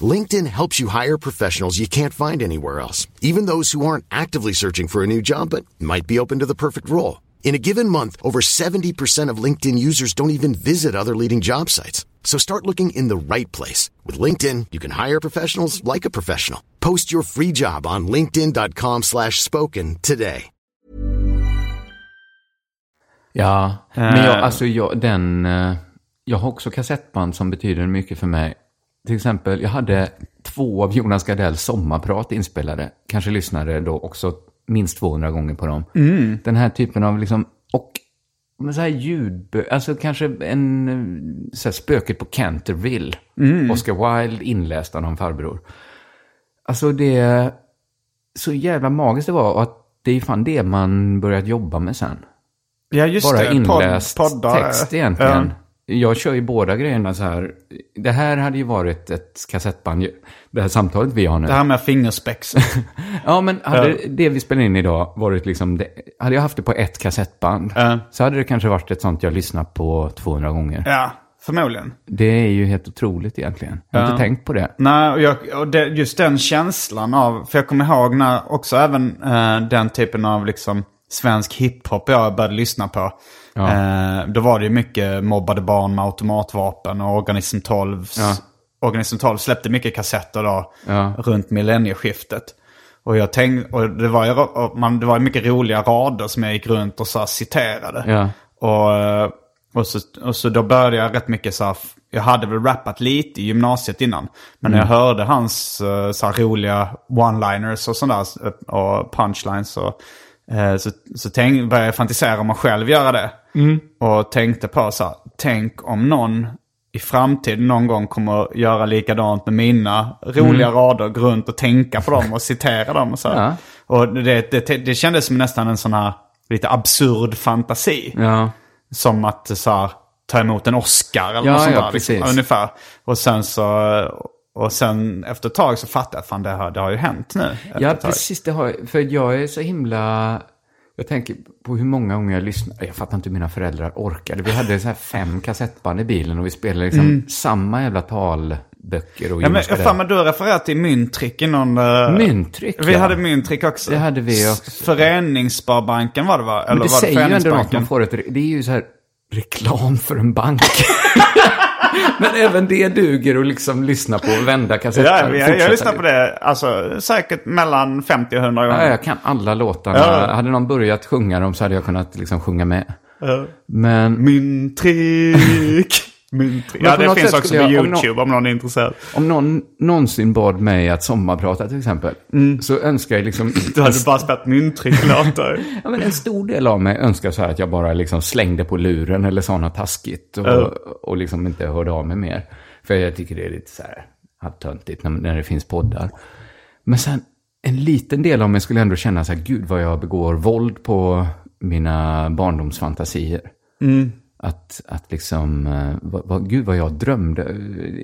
LinkedIn helps you hire professionals you can't find anywhere else, even those who aren't actively searching for a new job but might be open to the perfect role. In a given month, over 70% of LinkedIn users don't even visit other leading job sites. So start looking in the right place. With LinkedIn, you can hire professionals like a professional. Post your free job on linkedin.com slash spoken today. Ja, men jag, alltså jag, den, eh, jag har också kassettband som betyder mycket för mig. Till exempel, jag hade två av Jonas Gardells sommarprat inspelade. Kanske lyssnade då också minst 200 gånger på dem. Den här typen av liksom, och men så här ljud, alltså kanske en, så här spöket på Canterville. Oscar Wilde inläst av någon farbror. Alltså det, så jävla magiskt det var och att det är fan det man börjat jobba med sen. Ja, just Bara det. inläst Podd- poddar. text egentligen. Jag kör ju båda grejerna så här. Det här hade ju varit ett kassettband, det här samtalet vi har nu. Det här med fingerspex. Ja, men hade det vi spelar in idag varit liksom, det, hade jag haft det på ett kassettband Ja. så hade det kanske varit ett sånt jag lyssnat på 200 gånger. ja, förmodligen. Det är ju helt otroligt egentligen. Jag har Ja. inte tänkt på det. Nej, och, jag, och det, just den känslan av, för jag kommer ihåg när också även eh, den typen av liksom svensk hiphop jag började lyssna på. Eh, då var det ju mycket mobbade barn med automatvapen och Organism 12. Ja. Organism 12 släppte mycket kassetter då Ja. runt millennieskiftet. Och jag tänkte, och det var ju och man, det var mycket roliga rader som jag gick runt och så citerade. Ja. Och, eh, och, så, och så då började jag rätt mycket så här, jag hade väl rappat lite i gymnasiet innan. Men när jag hörde hans eh, så roliga one-liners och sådär och punchlines och, så, så tänk, började jag fantisera om att själv göra det. Och tänkte på så här, tänk om någon i framtiden någon gång kommer att göra likadant med mina roliga rader, gå runt och tänka på dem och citera dem och så. Ja. Och det, det, det kändes som nästan en sån här lite absurd fantasi. Ja, Som att så här, ta emot en Oscar eller Ja, något sånt ja, där. Liksom, ungefär. Och sen så... Och sen efter ett tag så fattade jag att fan det har, det har ju hänt nu. ja precis. Det har, för jag är så himla... Jag tänker på hur många gånger jag lyssnade. Jag fattar inte hur mina föräldrar orkade. Vi hade så här fem kassettband i bilen och vi spelade liksom Mm. samma jävla tal. böcker och Ja, men, fan, men du har refererat till mynttrick i någon... eh, Mynttrick, Vi ja. hade mynttrick också. Det hade vi också. Föreningssparbanken var det va? Eller Men det var säger ju ändå något, man får ett, det är ju så här reklam för en bank. Men även det duger att liksom lyssna på och vända kassetter. Ja, jag, jag, lyssnar på det alltså, säkert mellan 50 och 100 gånger. Ja, jag kan alla låtarna. Ja. Hade någon börjat sjunga dem så hade jag kunnat liksom sjunga med. Men Mynttrick. Mynttrick. Men Ja, det finns också på jag- om YouTube om någon är intresserad. om någon någonsin bad mig att sommarprata till exempel. Så önskar jag liksom... Mm. Du hade bara spelat mynttrick-låtar. Ja, men en stor del av mig önskar så här att jag bara liksom slängde på luren eller sa något taskigt och, Ja. och liksom inte hörde av mig mer. För jag tycker det är lite så här halvtöntigt när, när det finns poddar. Men sen en liten del av mig skulle ändå känna så här, gud vad jag begår våld på mina barndomsfantasier. Att, att liksom, eh, vad, vad, gud vad jag drömde.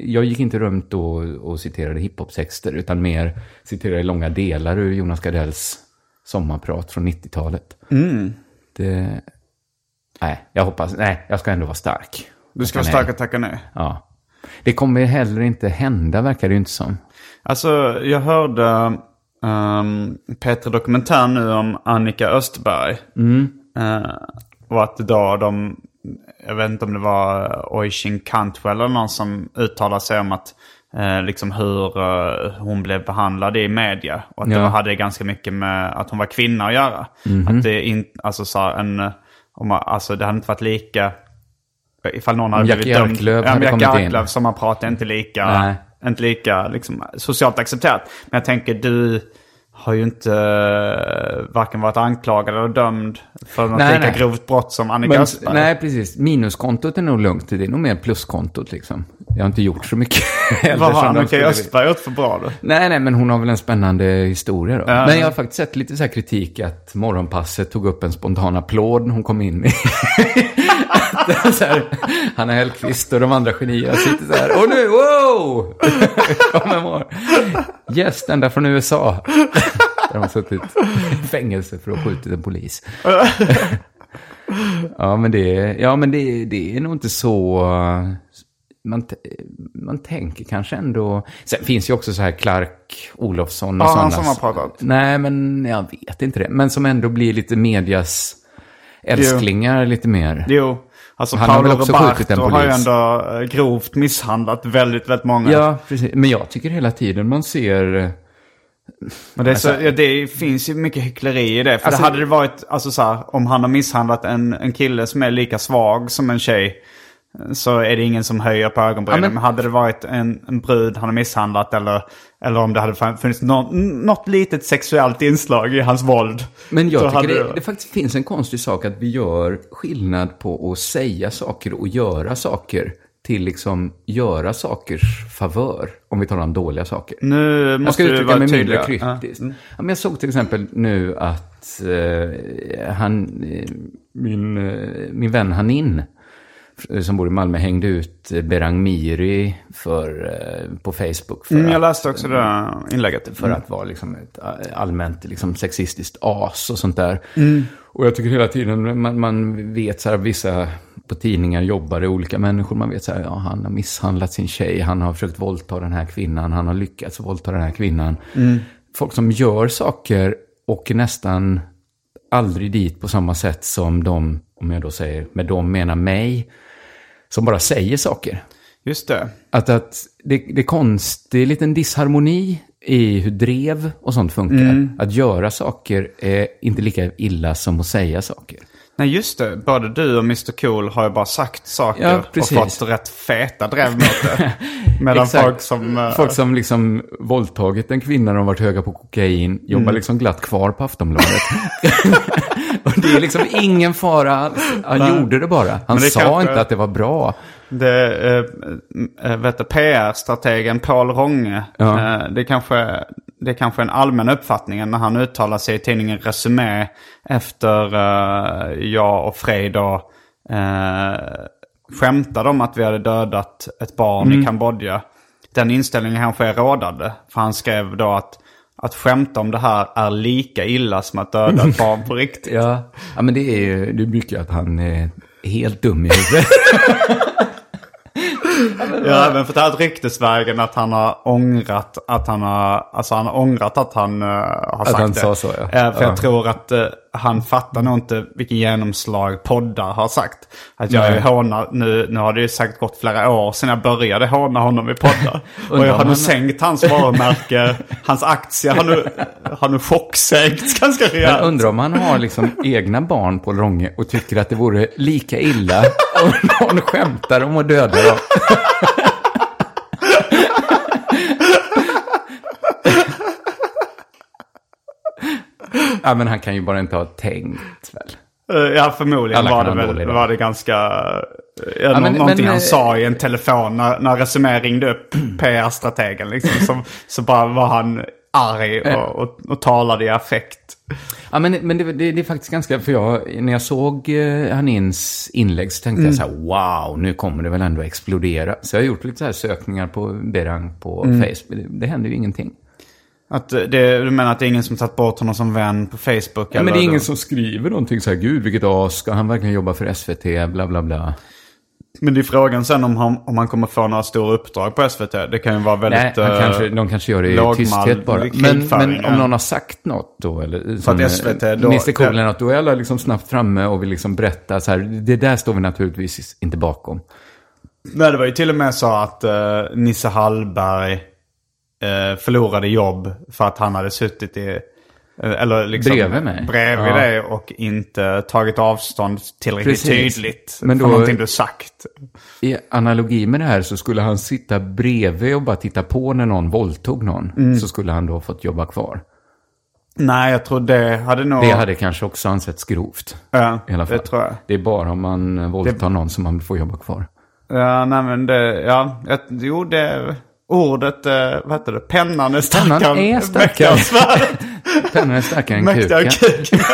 Jag gick inte runt och, och citerade hiphop-texter, utan mer citerade långa delar ur Jonas Gardells sommarprat från 90-talet. Det, nej, jag hoppas, nej, jag ska ändå vara stark. Du ska vara stark och tacka nej. Ja. Det kommer heller inte hända, verkar det ju inte som. Alltså, jag hörde um, Peter Dokumentär nu om Annika Östberg. Eh, och att då de, jag vet inte om det var Oisin Cantwell eller någon som uttalade sig om att eh, liksom hur eh, hon blev behandlad i media. Och att Ja. det hade ganska mycket med att hon var kvinna att göra. Att det inte, alltså så en, eh, om alltså det hade inte varit lika, ifall någon hade Jackie blivit dömd. Arklöv Ja, hade in. Arklöv som man pratar inte lika Nej. inte lika liksom, socialt accepterat. Men jag tänker, du har ju inte uh, varken varit anklagad eller dömd för något Nej, lika nej. grovt brott som Annika Östberg. nej, precis. Minuskontot är nog lugnt. Det är nog mer pluskontot liksom. Jag har inte gjort så mycket. Vad har Annika Östberg gjort för bra då? Nej, nej, men hon har väl en spännande historia då. Ja. Men jag har faktiskt sett lite så kritik att Morgonpasset tog upp en spontan applåd när hon kom in. i- här, Hanna Hellquist och de andra genierna sitter så här. Och nu, wow! Kommer Gäst ända från USA. Där de har suttit i fängelse för att ha skjutit en polis. Ja, men det, ja, men det, det är nog inte så... Man, man tänker kanske ändå... Sen finns ju också så här Clark Olofsson och Ja, sådana. som har pratat. Nej, men jag vet inte det. Men som ändå blir lite medias älsklingar lite mer. Jo, alltså Han har Paolo Roberto har ju ändå eh, grovt misshandlat väldigt, väldigt många. Ja, precis. Men jag tycker hela tiden man ser... eh, Men det, är så, ja, det finns ju mycket hyckleri i det. För Alltså- det hade det varit, alltså så här, om han har misshandlat en, en kille som är lika svag som en tjej. Så är det ingen som höjer på ögonbrynen. Ja, men... men- hade det varit en, en brud han har misshandlat eller, eller om det hade funnits något, något litet sexuellt inslag i hans våld. Men jag tycker det, det faktiskt finns en konstig sak att vi gör skillnad på att säga saker och göra saker till liksom göra sakers favör. Om vi talar om dåliga saker. Nu Jag måste ska du uttrycka mig mindre. Ja. kryptiskt. Ja, men jag såg till exempel nu att eh, han, eh, min, eh, min vän Hanin, som bor i Malmö, hängde ut eh, Berang Miri för, eh, på Facebook. För Mm, jag att- läste också det inlägget. för att vara liksom ett eh, allmänt liksom sexistiskt as och sånt där. Mm. Och jag tycker hela tiden man, man vet så här, vissa på tidningar jobbar det olika människor. Man vet så här, ja han har misshandlat sin tjej, han har försökt våldta den här kvinnan, han har lyckats våldta den här kvinnan. Mm. Folk som gör saker åker nästan aldrig dit på samma sätt som de, om jag då säger, med de menar mig, som bara säger saker. Just det. Att, att det, det är konst, det är en liten disharmoni i hur drev och sånt funkar. Mm. Att göra saker är inte lika illa som att säga saker. Nej just det, både du och Mr Cool har ju bara sagt saker Ja, och fått rätt feta drev mot det. Medan Exakt. folk som... eh, Folk som liksom våldtagit en kvinna när de varit höga på kokain jobbar Mm. liksom glatt kvar på Aftonbladet. och det är liksom ingen fara alls. Han Nej. gjorde det bara. Han Men det sa kanske- inte att det var bra. Det, eh, äh, vet du, PR-strategen Paul Ronge, Ja. eh, det, kanske, det är kanske en allmän uppfattning när han uttalar sig i tidningen Resumé efter eh, jag och Frej då eh, skämtade om att vi hade dödat ett barn Mm. i Kambodja. Den inställningen kanske är rådande. För han skrev då att att skämta om det här är lika illa som att döda ett barn på riktigt. Ja, ja men det är ju det är mycket att han är helt dum i huvudet. Ja, men för det här ryktesvägen att han har ångrat att han har, alltså han har ångrat att han uh, har sagt han det. sa så, ja. Eh, för Ja. jag tror att uh, han fattar nog inte vilken genomslag poddar har sagt. Att jag Nej. är håna, nu, nu har det ju säkert gått flera år sedan jag började håna honom i poddar. och jag har nu han- sänkt hans varumärke, hans aktier har nu, har nu chocksänkts ganska Men rejält. undrar om han har liksom egna barn på Långe och tycker att det vore lika illa om någon skämtar om att döda dem. Ja, men han kan ju bara inte ha tänkt väl. Eh, Ja, förmodligen var det väl var det ganska... Ja, men- nå- någonting men, han eh, sa i en telefon när, när Resumé ringde upp PR-strategen. Liksom, så, så bara var han arg och, och, och talade i affekt. Ja, men, men det, det, det är faktiskt ganska, för jag, när jag såg eh, Hanins inlägg så tänkte jag så här, wow, nu kommer det väl ändå explodera. Så jag har gjort lite så här sökningar på Berang på Facebook, det, det händer ju ingenting. Att eh, det, du menar att det är ingen som tagit bort honom som vän på Facebook? Ja, men det är ingen som skriver någonting så här, gud vilket as, ska han verkligen jobba för SVT, bla bla bla. Men det är frågan sen om han, om han kommer få några stora uppdrag på SVT. Det kan ju vara Nej, väldigt... han eh, kanske, de kanske gör det i tysthet bara. Men, men om någon har sagt något då, eller För att SVT då- Mr Cool eller något, då är alla liksom snabbt framme och vill liksom berätta så här, det där står vi naturligtvis inte bakom. Nej, det var ju till och med så att uh, Nisse Hallberg eh, förlorade jobb för att han hade suttit i... eh, eller liksom Bredvid mig? Bredvid Ja. dig och inte tagit avstånd tillräckligt Precis. tydligt Men då- någonting du sagt. I analogi med det här så skulle han sitta bredvid och bara titta på när någon våldtog någon. Mm. Så skulle han då fått jobba kvar. Nej, jag tror det hade nog... Det hade kanske också ansetts grovt. ja, I alla fall. det tror jag. Det är bara om man våldtar någon som man får jobba kvar. Ja, nej men det... Ja, jag, jo det... Ordet, eh, vad heter det? Pennan är starkare Pennan är än- starkare. än svärdet. Pennan är starkare än Mäktigare än kuken.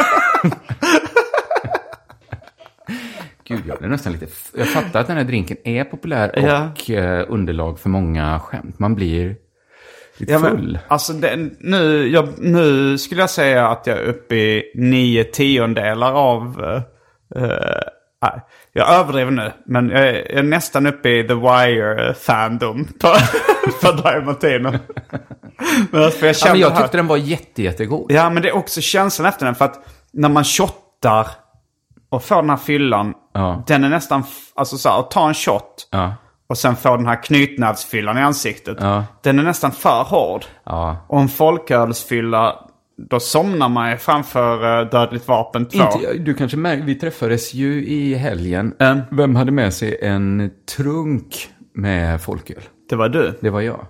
Gud, jag blir nästan lite... Jag fattar att den här drinken är populär Ja. och eh, underlag för många skämt. Man blir lite Ja, men, full. alltså det, nu, jag, nu skulle jag säga att jag är uppe i nio tiondelar av... nej, jag överdriver nu, men jag är, jag är nästan uppe i The Wire-fandom på, Martino. men alltså, för jag Ja, men jag här- tyckte den var jätte, jättegod. Ja, men det är också känslan efter den. För att när man shottar och får den här fyllan, Ja. den är nästan... Alltså så här, att ta en shot Ja, och sen få den här knytnävsfyllan i ansiktet. Den är nästan för hård. Och en folkölsfylla, då somnar man ju framför uh, Dödligt vapen 2. Inte, du kanske märker, vi träffades ju i helgen. Mm. Vem hade med sig en trunk med folköl? Det var du. Det var jag.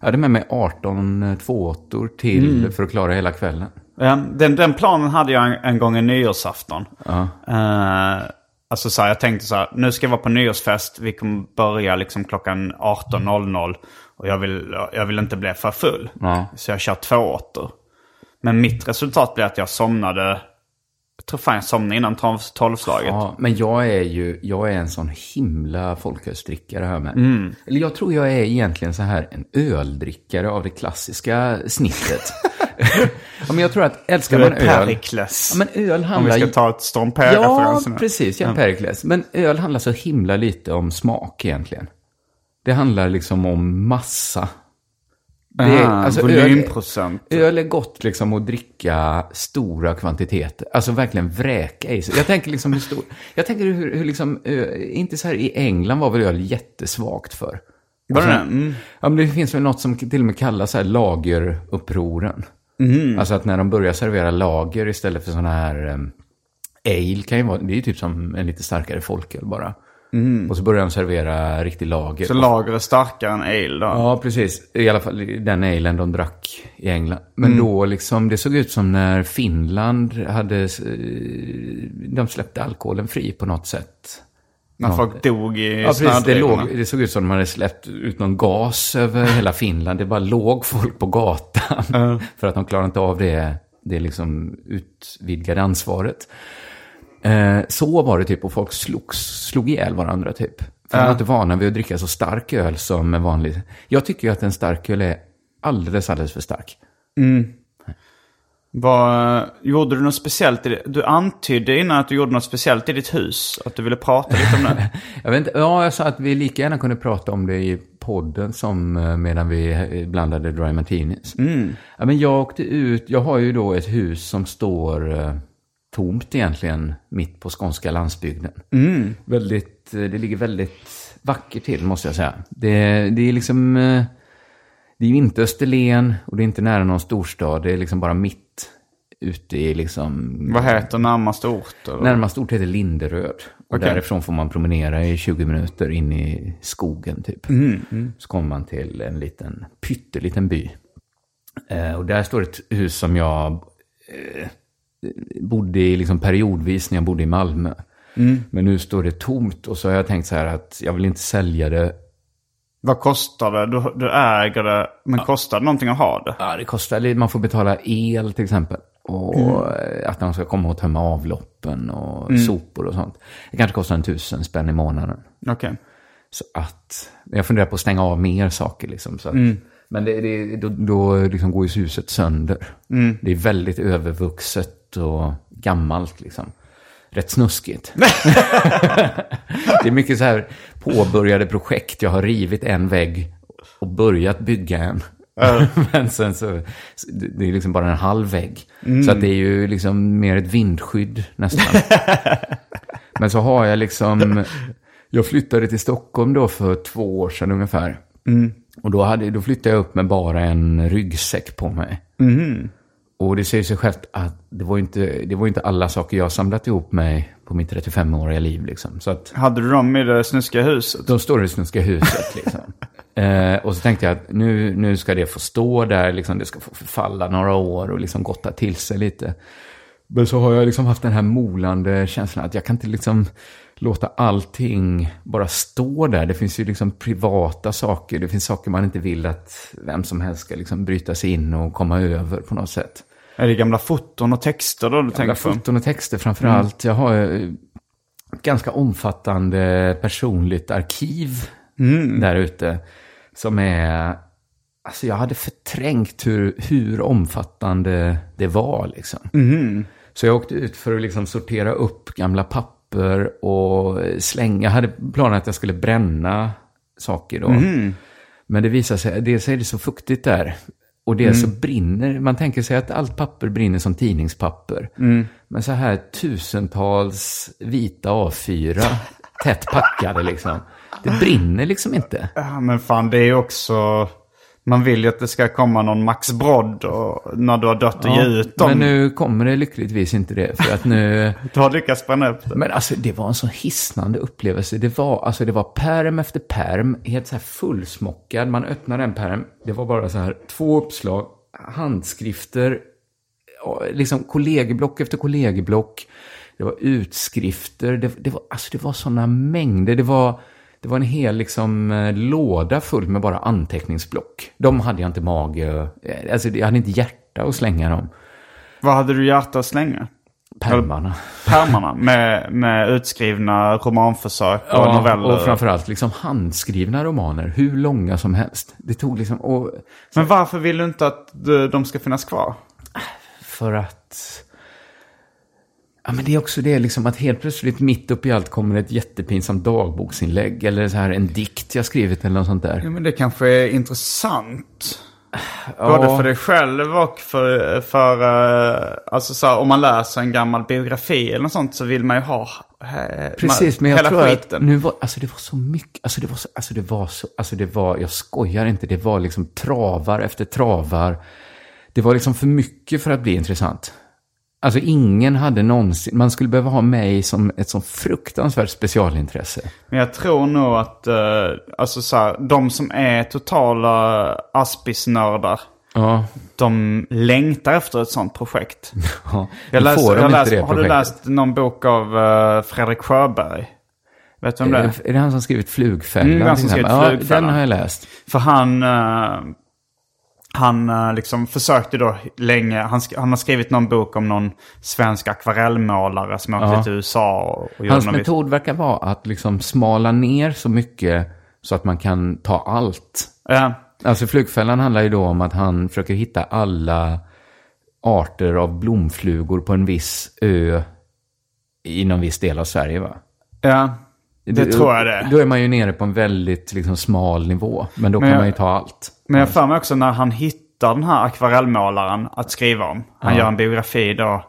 Jag hade med mig 18 tvååttor till Mm. för att klara hela kvällen. Ja, den, den planen hade jag en, en gång en nyårsafton. Ja. Eh, alltså så här, jag tänkte så här, nu ska jag vara på nyårsfest. Vi kommer börja liksom klockan 18.00. Och jag vill, jag vill inte bli för full. Ja. Så jag kör två åttor. Men mitt resultat blev att jag somnade, jag tror fan jag somnade innan tolv- tolvslaget. Ja, men jag är ju, jag är en sån himla folkölsdrickare här med. Mm. Eller jag tror jag är egentligen så här en öldrickare av det klassiska snittet. ja, men jag tror att älskar är man öl... Perikles. Ja, men öl Om handlar vi ju... ska ta ett Storm Ja, precis. Ja, Perikles. Men öl handlar så himla lite om smak egentligen. Det handlar liksom om massa. Det är- alltså, volymprocent. Öl, öl är gott liksom att dricka stora kvantiteter. Alltså verkligen vräka i sig. Jag tänker liksom hur stor... Jag tänker hur, hur liksom... ö, inte så här i England var väl öl jättesvagt för. Var det det? Mm. Ja, men det finns väl något som till och med kallas så här lagerupproren. Mm. Alltså att när de börjar servera lager istället för sådana här... Um, ale kan ju vara... Det är ju typ som en lite starkare folköl bara. Och så börjar de servera riktig lager. Mm. Så lager är starkare än ale då? Ja, precis. I alla fall den alen de drack i England. Men Mm. då liksom, det såg ut som när Finland hade, eh, de släppte alkoholen fri på något sätt. När folk dog i Ja, precis. Det, låg, det såg ut som de hade släppt ut någon gas över hela Finland. Det bara låg folk på gatan. För att de klarade inte av det, det liksom utvidgade ansvaret. Eh, så var det typ och folk slogs, slog ihjäl varandra typ. För de var inte vana vid att dricka så stark öl som en vanlig. Jag tycker ju att en stark öl är alldeles, alldeles för stark. Vad, gjorde du något speciellt i det? Du antydde innan att du gjorde något speciellt i ditt hus. Att du ville prata lite om det. Jag vet inte, ja, jag sa att vi lika gärna kunde prata om det i podden som eh, medan vi eh, blandade dry martinis. Ja, men jag åkte ut, jag har ju då ett hus som står eh, tomt egentligen mitt på skånska landsbygden. Väldigt, eh, det ligger väldigt vackert till måste jag säga. Det, det är liksom, eh, det är ju inte Österlen och det är inte nära någon storstad. Det är liksom bara mitt ute i liksom... Vad heter närmaste ort? Eller? Närmast ort heter Linderöd. Och Okej. därifrån får man promenera i 20 minuter in i skogen typ. Så kommer man till en liten, pytteliten by. Eh, och där står ett hus som jag eh, bodde i liksom periodvis när jag bodde i Malmö. Men nu står det tomt och så har jag tänkt så här att jag vill inte sälja det. Vad kostar det? Du, du äger det, men kostar det någonting att ha det? Ja, det kostar man får betala el till exempel. Och eh, att de ska komma och tömma avloppen och sopor och sånt. Det kanske kostar en tusen spänn i månaden. Okej. Så att jag funderar på att stänga av mer saker. Liksom, så att, Men det, det, då, då liksom går ju huset sönder. Det är väldigt övervuxet och gammalt. Liksom. Rätt snuskigt. det är mycket så här påbörjade projekt. Jag har rivit en vägg och börjat bygga en. Men sen så, det är liksom bara en halv vägg. Så att det är ju liksom mer ett vindskydd nästan. Men så har jag liksom, jag flyttade till Stockholm då för två år sedan ungefär. Och då, hade, då flyttade jag upp med bara en ryggsäck på mig. Och det säger sig självt att det var inte, det var inte alla saker jag samlat ihop mig på mitt 35-åriga liv. Liksom. Så att Hade du dem i det snuskiga huset? de står i det snuska huset. Liksom. eh, och så tänkte jag att nu, nu ska det få stå där, liksom, det ska få förfalla några år och liksom gotta till sig lite. Men så har jag liksom haft den här molande känslan att jag kan inte liksom låta allting bara stå där. Det finns ju liksom privata saker, det finns saker man inte vill att vem som helst ska liksom bryta sig in och komma över på något sätt. Är det gamla foton och texter då du Gamla tänker på? foton och texter framför allt. Jag har eh, ett ganska omfattande personligt arkiv där ute. Som är, alltså jag hade förträngt hur, hur omfattande det var liksom. Så jag åkte ut för att liksom sortera upp gamla papper och slänga. Jag hade planerat att jag skulle bränna saker då. Men det visade sig, dels är det så fuktigt där. Och dels så brinner, man tänker sig att allt papper brinner som tidningspapper. Men så här tusentals vita A4, tätt packade liksom. Det brinner liksom inte. Ja, men fan det är också... Man vill ju att det ska komma någon Max Brodd och när du har dött och ge ut dem. men nu kommer det lyckligtvis inte det. För att nu... Du har lyckats bränna upp det. Men alltså det var en så hisnande upplevelse. Det var, alltså, det var perm efter perm, helt så här fullsmockad. Man öppnade en perm, det var bara så här två uppslag, handskrifter, ja, liksom kollegieblock efter kollegieblock. Det var utskrifter, det, det var, alltså, det var sådana mängder. Det var, det var en hel liksom, eh, låda full med bara anteckningsblock. De hade jag inte mage, eh, alltså jag hade inte hjärta att slänga dem. Vad hade du hjärta att slänga? Pärmarna. Pärmarna med, med utskrivna romanförsök och Ja, noveller. och framförallt liksom handskrivna romaner, hur långa som helst. Det tog liksom, och Men varför vill du inte att de de ska finnas kvar? för att... Ja, men det är också det liksom att helt plötsligt mitt upp i allt kommer ett jättepinsamt dagboksinlägg eller så här en dikt jag skrivit eller något sånt där. Ja, men det kanske är intressant. Både för dig själv och för, för eh, alltså så här, om man läser en gammal biografi eller något sånt så vill man ju ha eh, Precis, men jag hela tror skiten. att nu var, alltså det var så mycket, alltså det var så, alltså det var så, alltså det var, jag skojar inte, det var liksom travar efter travar. Det var liksom för mycket för att bli intressant. Alltså ingen hade någonsin, man skulle behöva ha mig som ett så fruktansvärt specialintresse. Men jag tror nog att eh, alltså så här, de som är totala Aspis-nördar, Ja, de längtar efter ett sånt projekt. ja. Jag läste, får de jag inte läste, det har du läst någon bok av uh, Fredrik Sjöberg? Vet du om det är? Är det han som skrivit Flugfällan? Mm, han som skrivit ja, Flugfällan. den har jag läst. För han, eh, han eh, liksom försökte då länge, han, han har skrivit någon bok om någon svensk akvarellmålare som åkte Ja. till USA och, och Hans metod verkar vara att liksom smala ner så mycket så att man kan ta allt. Ja, Alltså Flugfällan handlar ju då om att han försöker hitta alla arter av blomflugor på en viss ö i någon viss del av Sverige va? Ja, det Du- tror jag det. Då är man ju nere på en väldigt liksom, smal nivå. Men då Men kan jag- man ju ta allt. Men jag för mig också när han hittar den här akvarellmålaren att skriva om. Han Ja. gör en biografi då.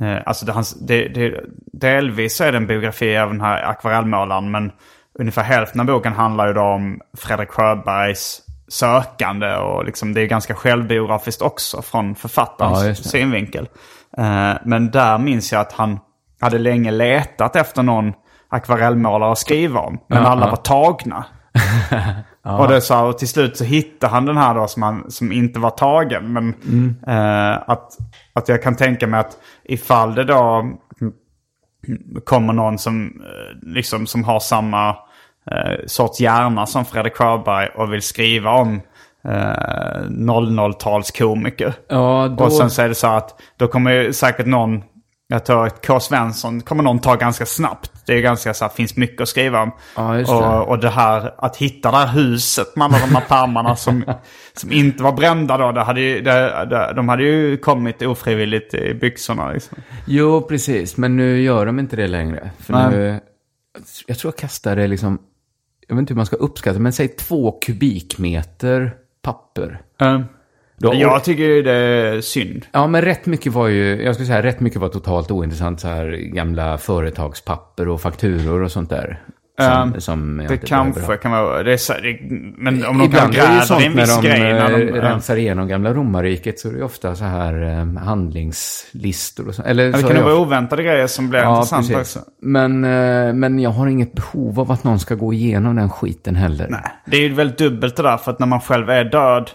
Eh, alltså det, hans, det, det, delvis är det en biografi av den här akvarellmålaren. Men ungefär hälften av boken handlar ju då om Fredrik Sjöbergs sökande. Och liksom det är ganska självbiografiskt också från Ja, författarens det. synvinkel. Eh, men där minns jag att han hade länge letat efter någon akvarellmålare att skriva om. Men Ja, alla ja. var tagna. Och, det så, här, och till slut så hittade han den här då som, han, som inte var tagen. Men eh, att, att jag kan tänka mig att ifall det då kommer någon som, eh, liksom, som har samma eh, sorts hjärna som Fredrik Sjöberg och vill skriva om eh, 00-talskomiker. Ja, då... Och sen så är det så att då kommer ju säkert någon, jag tror att K. Svensson kommer någon ta ganska snabbt. Det är ganska så här, finns mycket att skriva om. Ja, just det. Och, och det här, att hitta det här huset med alla de här pärmarna som, som inte var brända då. Det hade ju, det, det, de hade ju kommit ofrivilligt i byxorna liksom. Jo, precis. Men nu gör de inte det längre. För Nej. nu, jag tror jag kastade liksom, jag vet inte hur man ska uppskatta, men säg två kubikmeter papper. Då, Jag tycker ju det är synd. Ja, men rätt mycket var ju, jag skulle säga rätt mycket var totalt ointressant. Så här gamla företagspapper och fakturor och sånt där. Som, Ja, som Det kanske kan vara, det är det, men om de kan Ibland är det ju gräva i sånt en när viss de grej. När de, eh, rensar igenom gamla romarriket så är det ofta så här eh, handlingslistor och så. Eller det så kan jag vara oväntade grejer som blir Ja, intressanta precis. också. Men, eh, men jag har inget behov av att någon ska gå igenom den skiten heller. Nej, det är ju väldigt dubbelt det där. För att när man själv är död.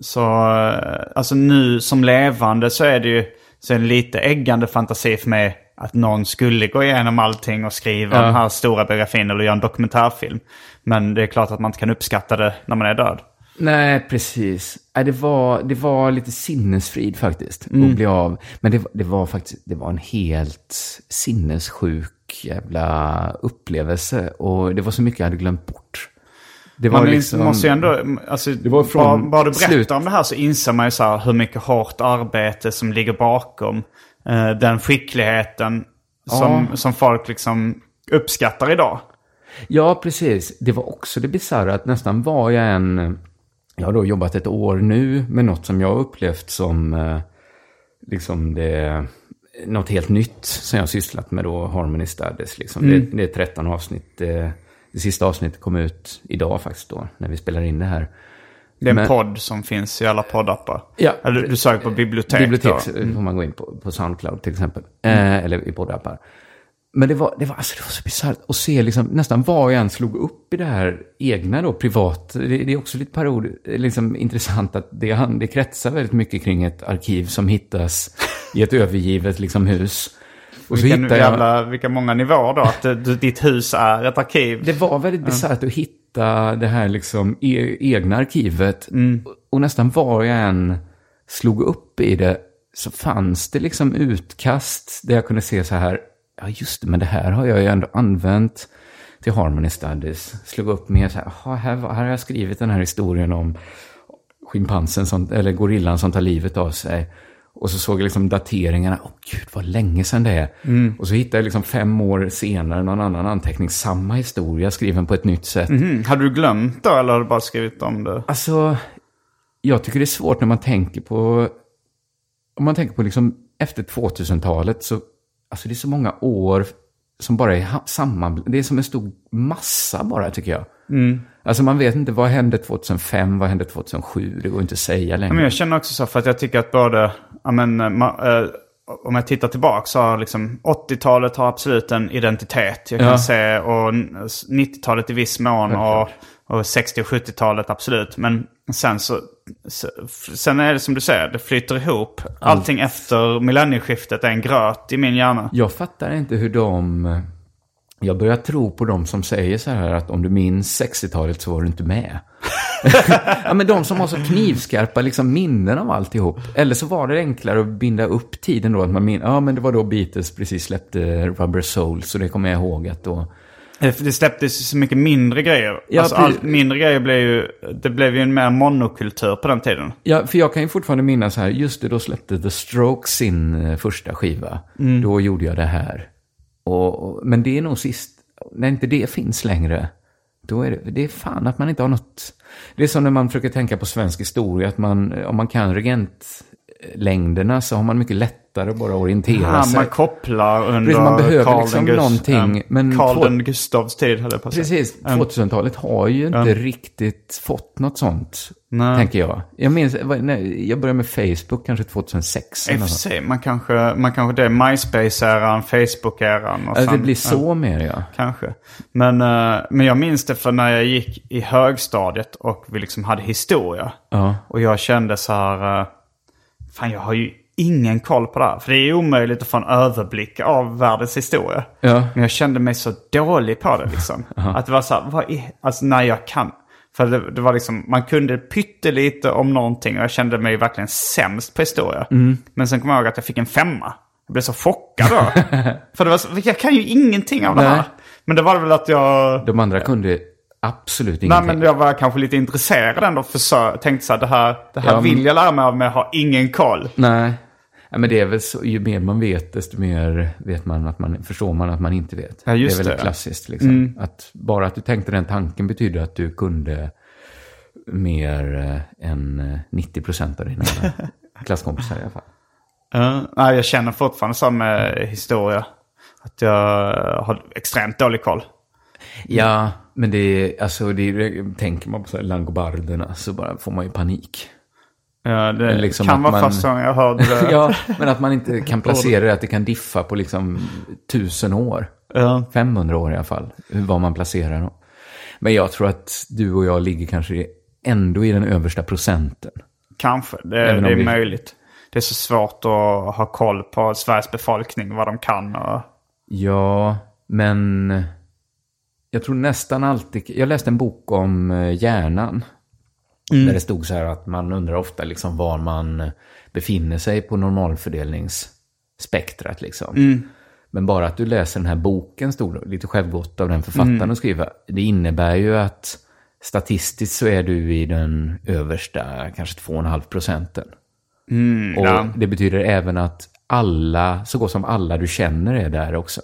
Så, eh, alltså nu som levande så är det ju så är det lite äggande fantasi för mig. Att någon skulle gå igenom allting och skriva Ja. den här stora biografin eller göra en dokumentärfilm. Men det är klart att man inte kan uppskatta det när man är död. Nej, precis. Nej, det, var, det var lite sinnesfrid faktiskt. Mm. Att bli av. Men det, var- det var faktiskt det var en helt sinnessjuk jävla upplevelse. Och det var så mycket jag hade glömt bort. Det var Man liksom... måste ju ändå, alltså, var från bara, bara du berättar slut. om det här så inser man ju så här hur mycket hårt arbete som ligger bakom eh, den skickligheten som, som folk liksom uppskattar idag. Ja, precis. Det var också det bisarra att nästan var jag en... Jag har då jobbat ett år nu med något som jag har upplevt som eh, liksom det... Något helt nytt som jag har sysslat med då, Harmony Studies. Liksom. Det, det är 13 avsnitt. Det, det sista avsnittet kom ut idag faktiskt då, när vi spelar in det här. Det är en Men- podd som finns i alla poddappar. Ja. Eller du, söker på bibliotek. Bibliotek. Mm. får man gå in på, på Soundcloud till exempel. Eh, eller i poddappar. Men det var, det var, alltså, det var så bisarrt att se liksom, nästan vad jag än slog upp i det här egna då, privat. Det, det är också lite parod, liksom, intressant att det, det kretsar väldigt mycket kring ett arkiv som hittas i ett övergivet liksom, hus. Och så jag... jävla, vilka många nivåer då. Att det, du, ditt hus är ett arkiv. Det var väldigt bisarrt att hitta det här liksom e egna arkivet. Och, och nästan var jag än slog upp i det så fanns det liksom utkast där jag kunde se så här, ja just det, men det här har jag ju ändå använt till Harmony Studies. Slog upp med så här, "Jaha, här, här har jag skrivit den här historien om schimpansen som, eller gorillan som tar livet av sig. Och så såg jag liksom dateringarna, åh gud vad länge sedan det är. Och så hittade jag liksom fem år senare någon annan anteckning, samma historia skriven på ett nytt sätt. Mm. Hade du glömt då eller har du bara skrivit om det? Alltså, jag tycker det är svårt när man tänker på, om man tänker på liksom efter 2000-talet så, alltså det är så många år som bara är samman, det är som en stor massa bara tycker jag. Alltså man vet inte, vad hände 2005, vad hände 2007, det går inte att säga längre. Men jag känner också så för att jag tycker att både, ja men, eh, ma, eh, om jag tittar tillbaka så har liksom 80-talet har absolut en identitet. Jag kan Ja. se, och n- 90-talet i viss mån och, och 60 och 70-talet absolut. Men sen så, sen är det som du säger, det flyter ihop. Allting efter millennieskiftet är en gröt i min hjärna. Jag fattar inte hur de... Jag börjar tro på de som säger så här att om du minns 60-talet så var du inte med. ja, men de som har så knivskarpa liksom, minnen av alltihop. Eller så var det enklare att binda upp tiden då. Att man min- ja, men det var då Beatles precis släppte Rubber Soul, så det kommer jag ihåg att då... Det det släpptes så mycket mindre grejer. Ja, alltså allt mindre grejer blev ju... Det blev ju en mer monokultur på den tiden. Ja, för jag kan ju fortfarande minnas här, just det, då släppte The Strokes sin eh, första skiva. Då gjorde jag det här. Och, men det är nog sist, när inte det finns längre, då är det, det är fan att man inte har något... Det är som när man försöker tänka på svensk historia, att man, om man kan regentlängderna så har man mycket lättare att bara orientera Ja, sig. man kopplar under Precis, man behöver Karl liksom Gust- någonting, ja, men två- den Gustavs tid höll jag på att säga. Precis, 2000-talet har ju inte riktigt fått något sånt, Nej. tänker jag. Jag minns, nej, jag började med Facebook kanske 2006. I och eller för något sånt. sig, man kanske, man kanske det är MySpace-eran, Facebook-eran. och Alltså, det blir så mer, ja. Kanske. Men, eh, men jag minns det för när jag gick i högstadiet och vi liksom hade historia. Ja. Och jag kände så här, eh, fan jag har ju ingen koll på det här. För det är omöjligt att få en överblick av världens historia. Ja. Men jag kände mig så dålig på det liksom. Att det var så här, vad är, alltså när jag kan. För det, det var liksom, man kunde pyttelite om någonting och jag kände mig verkligen sämst på historia. Men sen kom jag ihåg att jag fick en femma. Jag blev så chockad då. För det var så, jag kan ju ingenting av det Nej. här. Men det var väl att jag... De andra kunde absolut Nej ingenting. men jag var kanske lite intresserad ändå. För så, tänkte så här, det här, det här Ja, men- vill jag lära mig av men jag har ingen koll. Nej. Ja, men det är väl så, ju mer man vet, desto mer vet man att man, förstår man att man inte vet. Ja, just det är det, väl ja. klassiskt liksom. Att bara att du tänkte den tanken betyder att du kunde mer eh, än eh, 90 procent av dina klasskompisar i alla fall. Ja, nej, jag känner fortfarande så med historia. Att jag har extremt dålig koll. Ja, men det är, alltså, det är, tänker man på så här langobarderna så bara får man ju panik. Ja, det liksom kan vara man- första gången jag hörde det. ja, men att man inte kan placera det, att det kan diffa på liksom tusen år. Ja. 500 år i alla fall, var man placerar dem. Men jag tror att du och jag ligger kanske ändå i den översta procenten. Kanske, det, det är vi- möjligt. Det är så svårt att ha koll på Sveriges befolkning, vad de kan och... Ja, men jag tror nästan alltid... Jag läste en bok om eh, hjärnan. Där det stod så här att man undrar ofta liksom var man befinner sig på normalfördelningsspektrat. Liksom. Men bara att du läser den här boken, stod lite självgott av den författaren att skriva. Det innebär ju att statistiskt så är du i den översta, kanske 2,5 procenten. Och ja. det betyder även att alla, så gott som alla du känner är där också.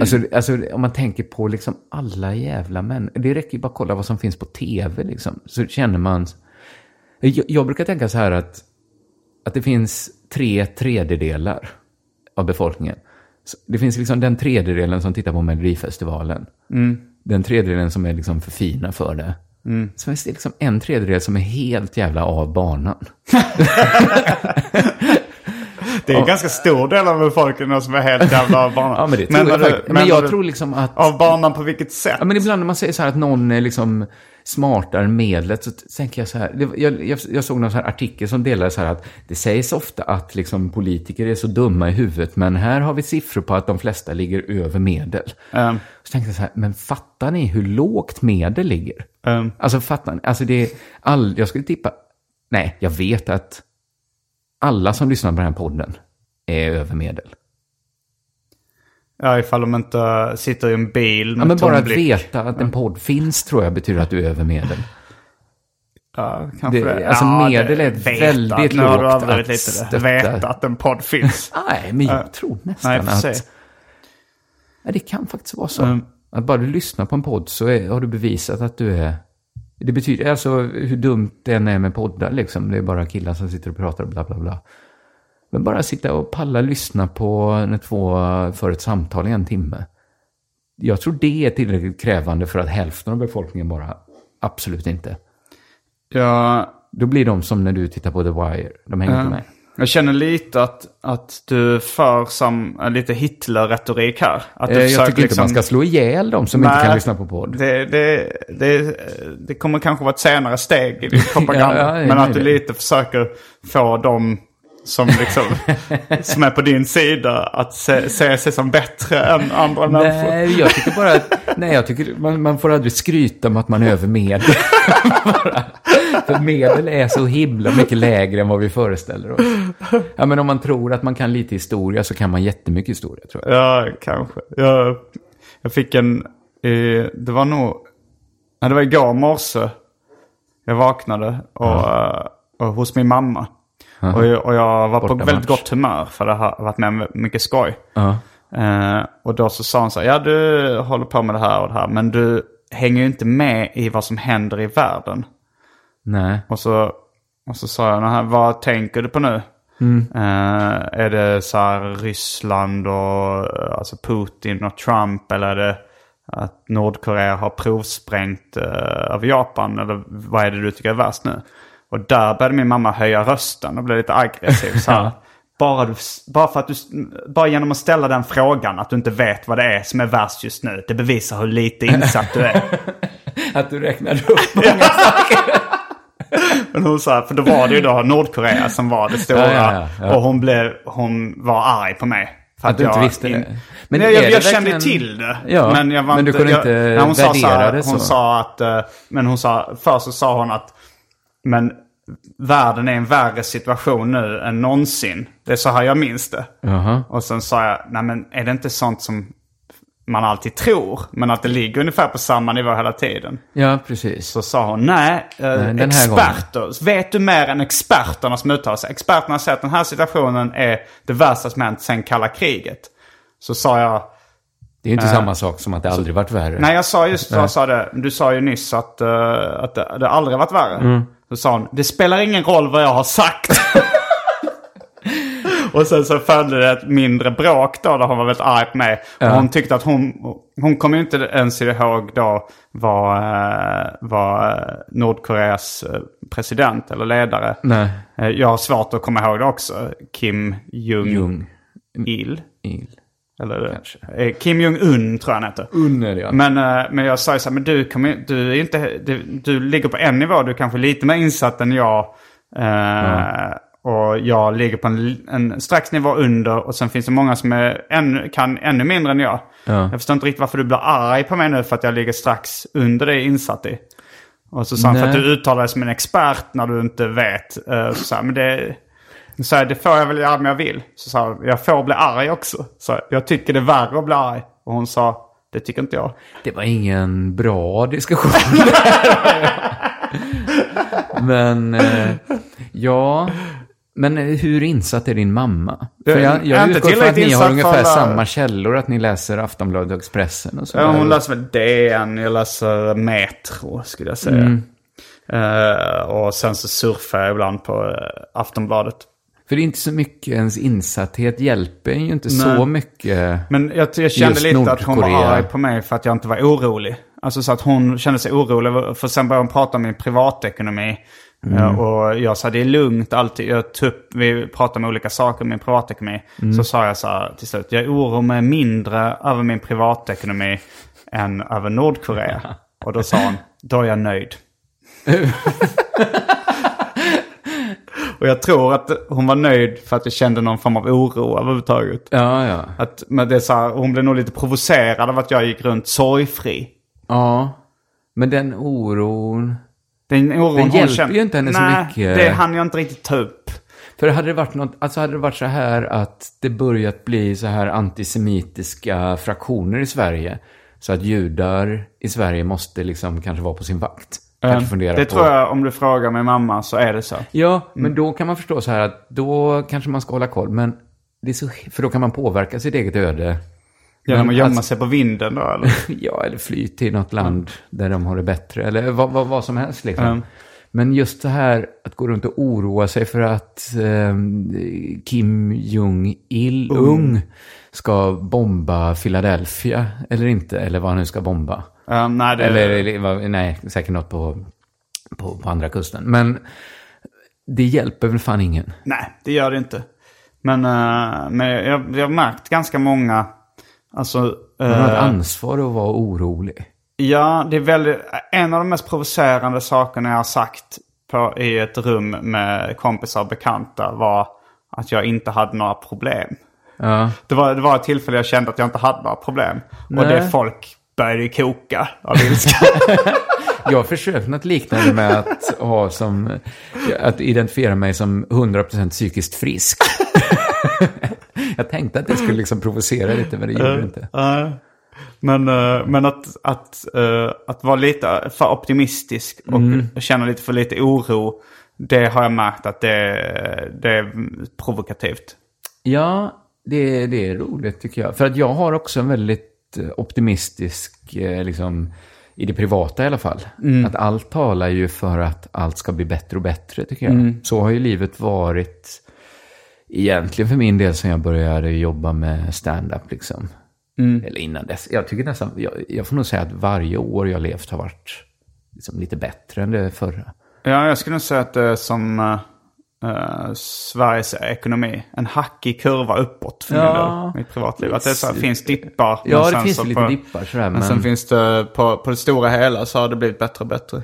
Alltså, alltså om man tänker på liksom alla jävla män. Det räcker ju bara att kolla vad som finns på tv liksom. Så känner man... Jag, jag brukar tänka så här att, att det finns tre tredjedelar av befolkningen. Så Det finns liksom den tredjedelen som tittar på Melodifestivalen. Den tredjedelen som är liksom för fina för det. Så finns det liksom en tredjedel som är helt jävla av banan. Det är en ganska stor del av befolkningen som är helt jävla av banan. Ja, men det tror jag du- faktiskt. Men jag du- tror liksom att... Av banan på vilket sätt? Ja, men ibland när man säger så här att någon är liksom smartare än medlet så tänker jag så här. Jag, jag, jag såg någon så här artikel som delade så här att det sägs ofta att liksom politiker är så dumma i huvudet men här har vi siffror på att de flesta ligger över medel. Ehm, Så tänkte jag så här, men fattar ni hur lågt medel ligger? ehm, Alltså fattar ni? Alltså det är all, jag skulle tippa, nej, jag vet att alla som lyssnar på den här podden är över medel. ja, ifall de inte sitter i en bil med Ja, men bara att veta att en podd finns tror jag betyder att du är över medel. Ja, kanske Det- det. alltså, Ja, medel är ett väldigt lågt att lite. stötta. Veta att en podd finns. Nej, men jag tror nästan Nej, att... Ja, det kan faktiskt vara så. Mm. Att bara du lyssnar på en podd så är, har du bevisat att du är... Det betyder alltså hur dumt det än är med poddar liksom. Det är bara killar som sitter och pratar och bla bla bla. Men bara sitta och palla lyssna på när två för ett samtal i en timme. Jag tror det är tillräckligt krävande för att hälften av befolkningen bara absolut inte. Ja, Då blir de som när du tittar på The Wire. De hänger inte Ja. med. Jag känner lite att, att du för som äh, lite Hitler-retorik här. Att du Eh, Jag tycker inte man ska slå ihjäl de som inte Nej, kan lyssna på podd. Det, det, det, det kommer kanske vara ett senare steg i din propaganda. Ja, ja, men att du lite försöker få dem som, liksom, som är på din sida att se, se sig som bättre än andra människor. Nej, jag tycker bara att nej, jag tycker man, man får aldrig skryta om att man är över medel. För medel är så himla mycket lägre än vad vi föreställer oss. Ja, men om man tror att man kan lite historia så kan man jättemycket historia, tror jag. Ja, kanske. Jag, Jag fick en, eh, det var nog, nej, det var igår morse. Jag vaknade och, eh, och hos min mamma. Och, jag, och jag var på Bortamatch. väldigt gott humör för det har varit med om mycket skoj. Ja. Eh, och då så sa hon så här, ja du håller på med det här och det här, men du hänger ju inte med i vad som händer i världen. Nej. Och så, och så sa jag, "Nähä, vad tänker du på nu? Eh, är det så här Ryssland och eh, alltså Putin och Trump eller är det att Nordkorea har provsprängt uh, över Japan? Eller vad är det du tycker är värst nu? Och där började min mamma höja rösten och blev lite aggressiv. Så här, bara, du, bara, för att du, bara genom att ställa den frågan att du inte vet vad det är som är värst just nu. Det bevisar hur lite insatt du är. Att du räknade upp många saker. Men hon sa, för då var det ju då Nordkorea som var det stora. Ja, ja. Och hon, blev, hon var arg på mig. För Att du inte visste det. Men Men jag, jag, kände verkligen- till det. Ja, men, jag var men du kunde jag, inte hon sa värdera här, det Hon så. sa att, eh, men hon sa, först så sa hon att, men världen är en värre situation nu än någonsin. Det är så här jag minns det. Jaha. Och sen sa jag, nej men är det inte sånt som man alltid tror, men att det ligger ungefär på samma nivå hela tiden? Ja, precis. Så sa hon, nej, eh, här experter. Vet du mer än experterna som uttalar sig? Experterna säger att den här situationen är det värsta som hänt sedan kalla kriget. Så sa jag, Det är ju inte samma sak som att det aldrig varit värre. nej jag sa just, jag sa det, du sa ju nyss att, eh, att det, det aldrig varit värre. Mm. Så sa hon, det spelar ingen roll vad jag har sagt. Och sen så följde det ett mindre bråk då, där hon var väldigt arg på mig. Och hon tyckte att hon, hon kommer ju inte ens ihåg då vad, eh, vad eh, Nordkoreas eh, president eller ledare. Nej. Jag har svårt att komma ihåg det också. Kim Jong-Il. Jung. Il. Il. Eller Kanske. Kim Jong-Un tror jag han heter. Unner, ja. Men, men jag sa ju så här, men du, kommer, du, är inte, du, du ligger på en nivå, du är kanske lite mer insatt än jag. Eh, Och jag ligger på en, en strax nivå under och sen finns det många som är ännu, kan ännu mindre än jag. Ja. Jag förstår inte riktigt varför du blir arg på mig nu för att jag ligger strax under det insatt i. Och så sa han, för att du uttalar dig som en expert när du inte vet. Eh, Så sa men det, så här, det får jag väl göra om jag vill. Så sa jag, jag får bli arg också. Så jag tycker det är värre att bli arg. Och hon sa, det tycker inte jag. Det var ingen bra diskussion. men, eh, ja. Men hur insatt är din mamma? För jag, Jag utgår från att ni har ungefär alla- samma källor, att ni läser Aftonbladet och Expressen och så. Ja, hon läser väl DN, jag läser Metro skulle jag säga. Eh, och sen så surfar jag ibland på eh, Aftonbladet. För det är inte så mycket, ens insatthet hjälper ju inte så Nej. mycket. Men jag, jag kände lite att hon var Nordkorea. arg på mig för att jag inte var orolig. Alltså så att hon kände sig orolig. För sen började hon prata om min privatekonomi. Eh, Och jag sa det är lugnt alltid. Jag tog upp, vi pratade om olika saker om min privatekonomi. Så sa jag så här till slut. Jag oroar mig mindre över min privatekonomi än över Nordkorea. Och då sa hon, då är jag nöjd. Och jag tror att hon var nöjd för att jag kände någon form av oro överhuvudtaget. Ja, ja. Att, men det är så här, hon blev nog lite provocerad av att jag gick runt sorgfri. Ja. Men den oron... Den oron Den hjälper kände- ju inte henne så Nej, mycket. det hann jag inte riktigt ta upp. För hade det varit något, alltså hade det varit så här att det börjat bli så här antisemitiska fraktioner i Sverige. Så att judar i Sverige måste liksom kanske vara på sin vakt. Kanske det på. tror jag, om du frågar min mamma så är det så. Ja, men då kan man förstå så här att då kanske man ska hålla koll. Men det är så, för då kan man påverka sitt eget öde. Genom att gömma alltså- sig på vinden då eller? Ja, eller fly till något land där de har det bättre. Eller vad, vad, vad som helst liksom. Mm. Men just det här att gå runt och oroa sig för att eh, Kim Jong-Il Ung ska bomba Philadelphia eller inte. Eller vad han nu ska bomba. Ja, nej, det, Eller, nej, säkert något på, på, på andra kusten. Men det hjälper väl fan ingen. nej, det gör det inte. Men, eh, men jag, jag har märkt ganska många, alltså... Man har ett eh, ansvar att vara orolig. Ja, det är väldigt, en av de mest provocerande sakerna jag har sagt på, i ett rum med kompisar och bekanta var att jag inte hade några problem. Ja. Det var, det var ett tillfälle jag kände att jag inte hade några problem. Och Nej. det folk började koka av ilska. Jag har försökt något liknande med att ha som, att identifiera mig som 100% psykiskt frisk. jag tänkte att det skulle liksom provocera lite, men det gjorde det inte. Ja. Men, eh, men att, att, eh, att vara lite för optimistisk och Mm. känna lite för lite oro. Det har jag märkt att det, det är provokativt. Ja, det, det är roligt tycker jag. För att jag har också en väldigt eh, optimistisk, eh, liksom, i det privata i alla fall. Att allt talar ju för att allt ska bli bättre och bättre tycker jag. Så har ju livet varit egentligen för min del sen jag började jobba med stand-up liksom. Eller innan dess. Jag tycker nästan, jag, jag får nog säga att varje år jag levt har varit liksom lite bättre än det förra. Ja, jag skulle nog säga att det är som eh, Sveriges ekonomi. En hackig kurva uppåt för Ja. min mitt privatliv. Att det så, här, finns dippar. Ja, det finns lite på, dippar sådär. Men, Men, sen finns det, på, på det stora hela så har det blivit bättre och bättre.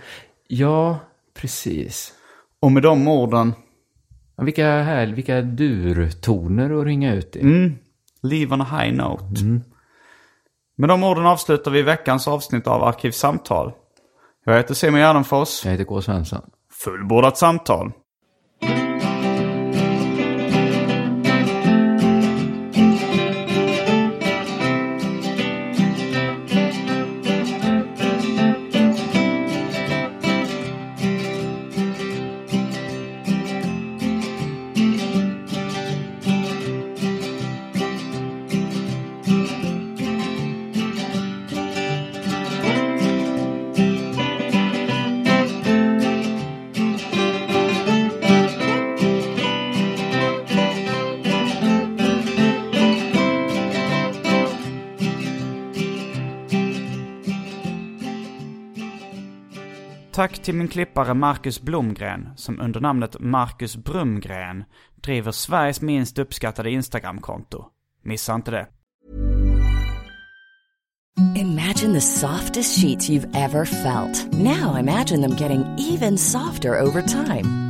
Ja, precis. Och med de orden, Vilka, här, vilka durtoner att ringa ut i. Mm. leave on a high note. Med de orden avslutar vi veckans avsnitt av Arkivsamtal. Jag heter Simon Gärdenfors. Jag heter K. Svensson. Fullbordat samtal. Tack till min klippare Marcus Blomgren som under namnet Marcus Brumgren driver Sveriges minst uppskattade Instagramkonto. Missa inte det. Imagine the softest sheets you've ever felt. Now imagine them getting even softer over time.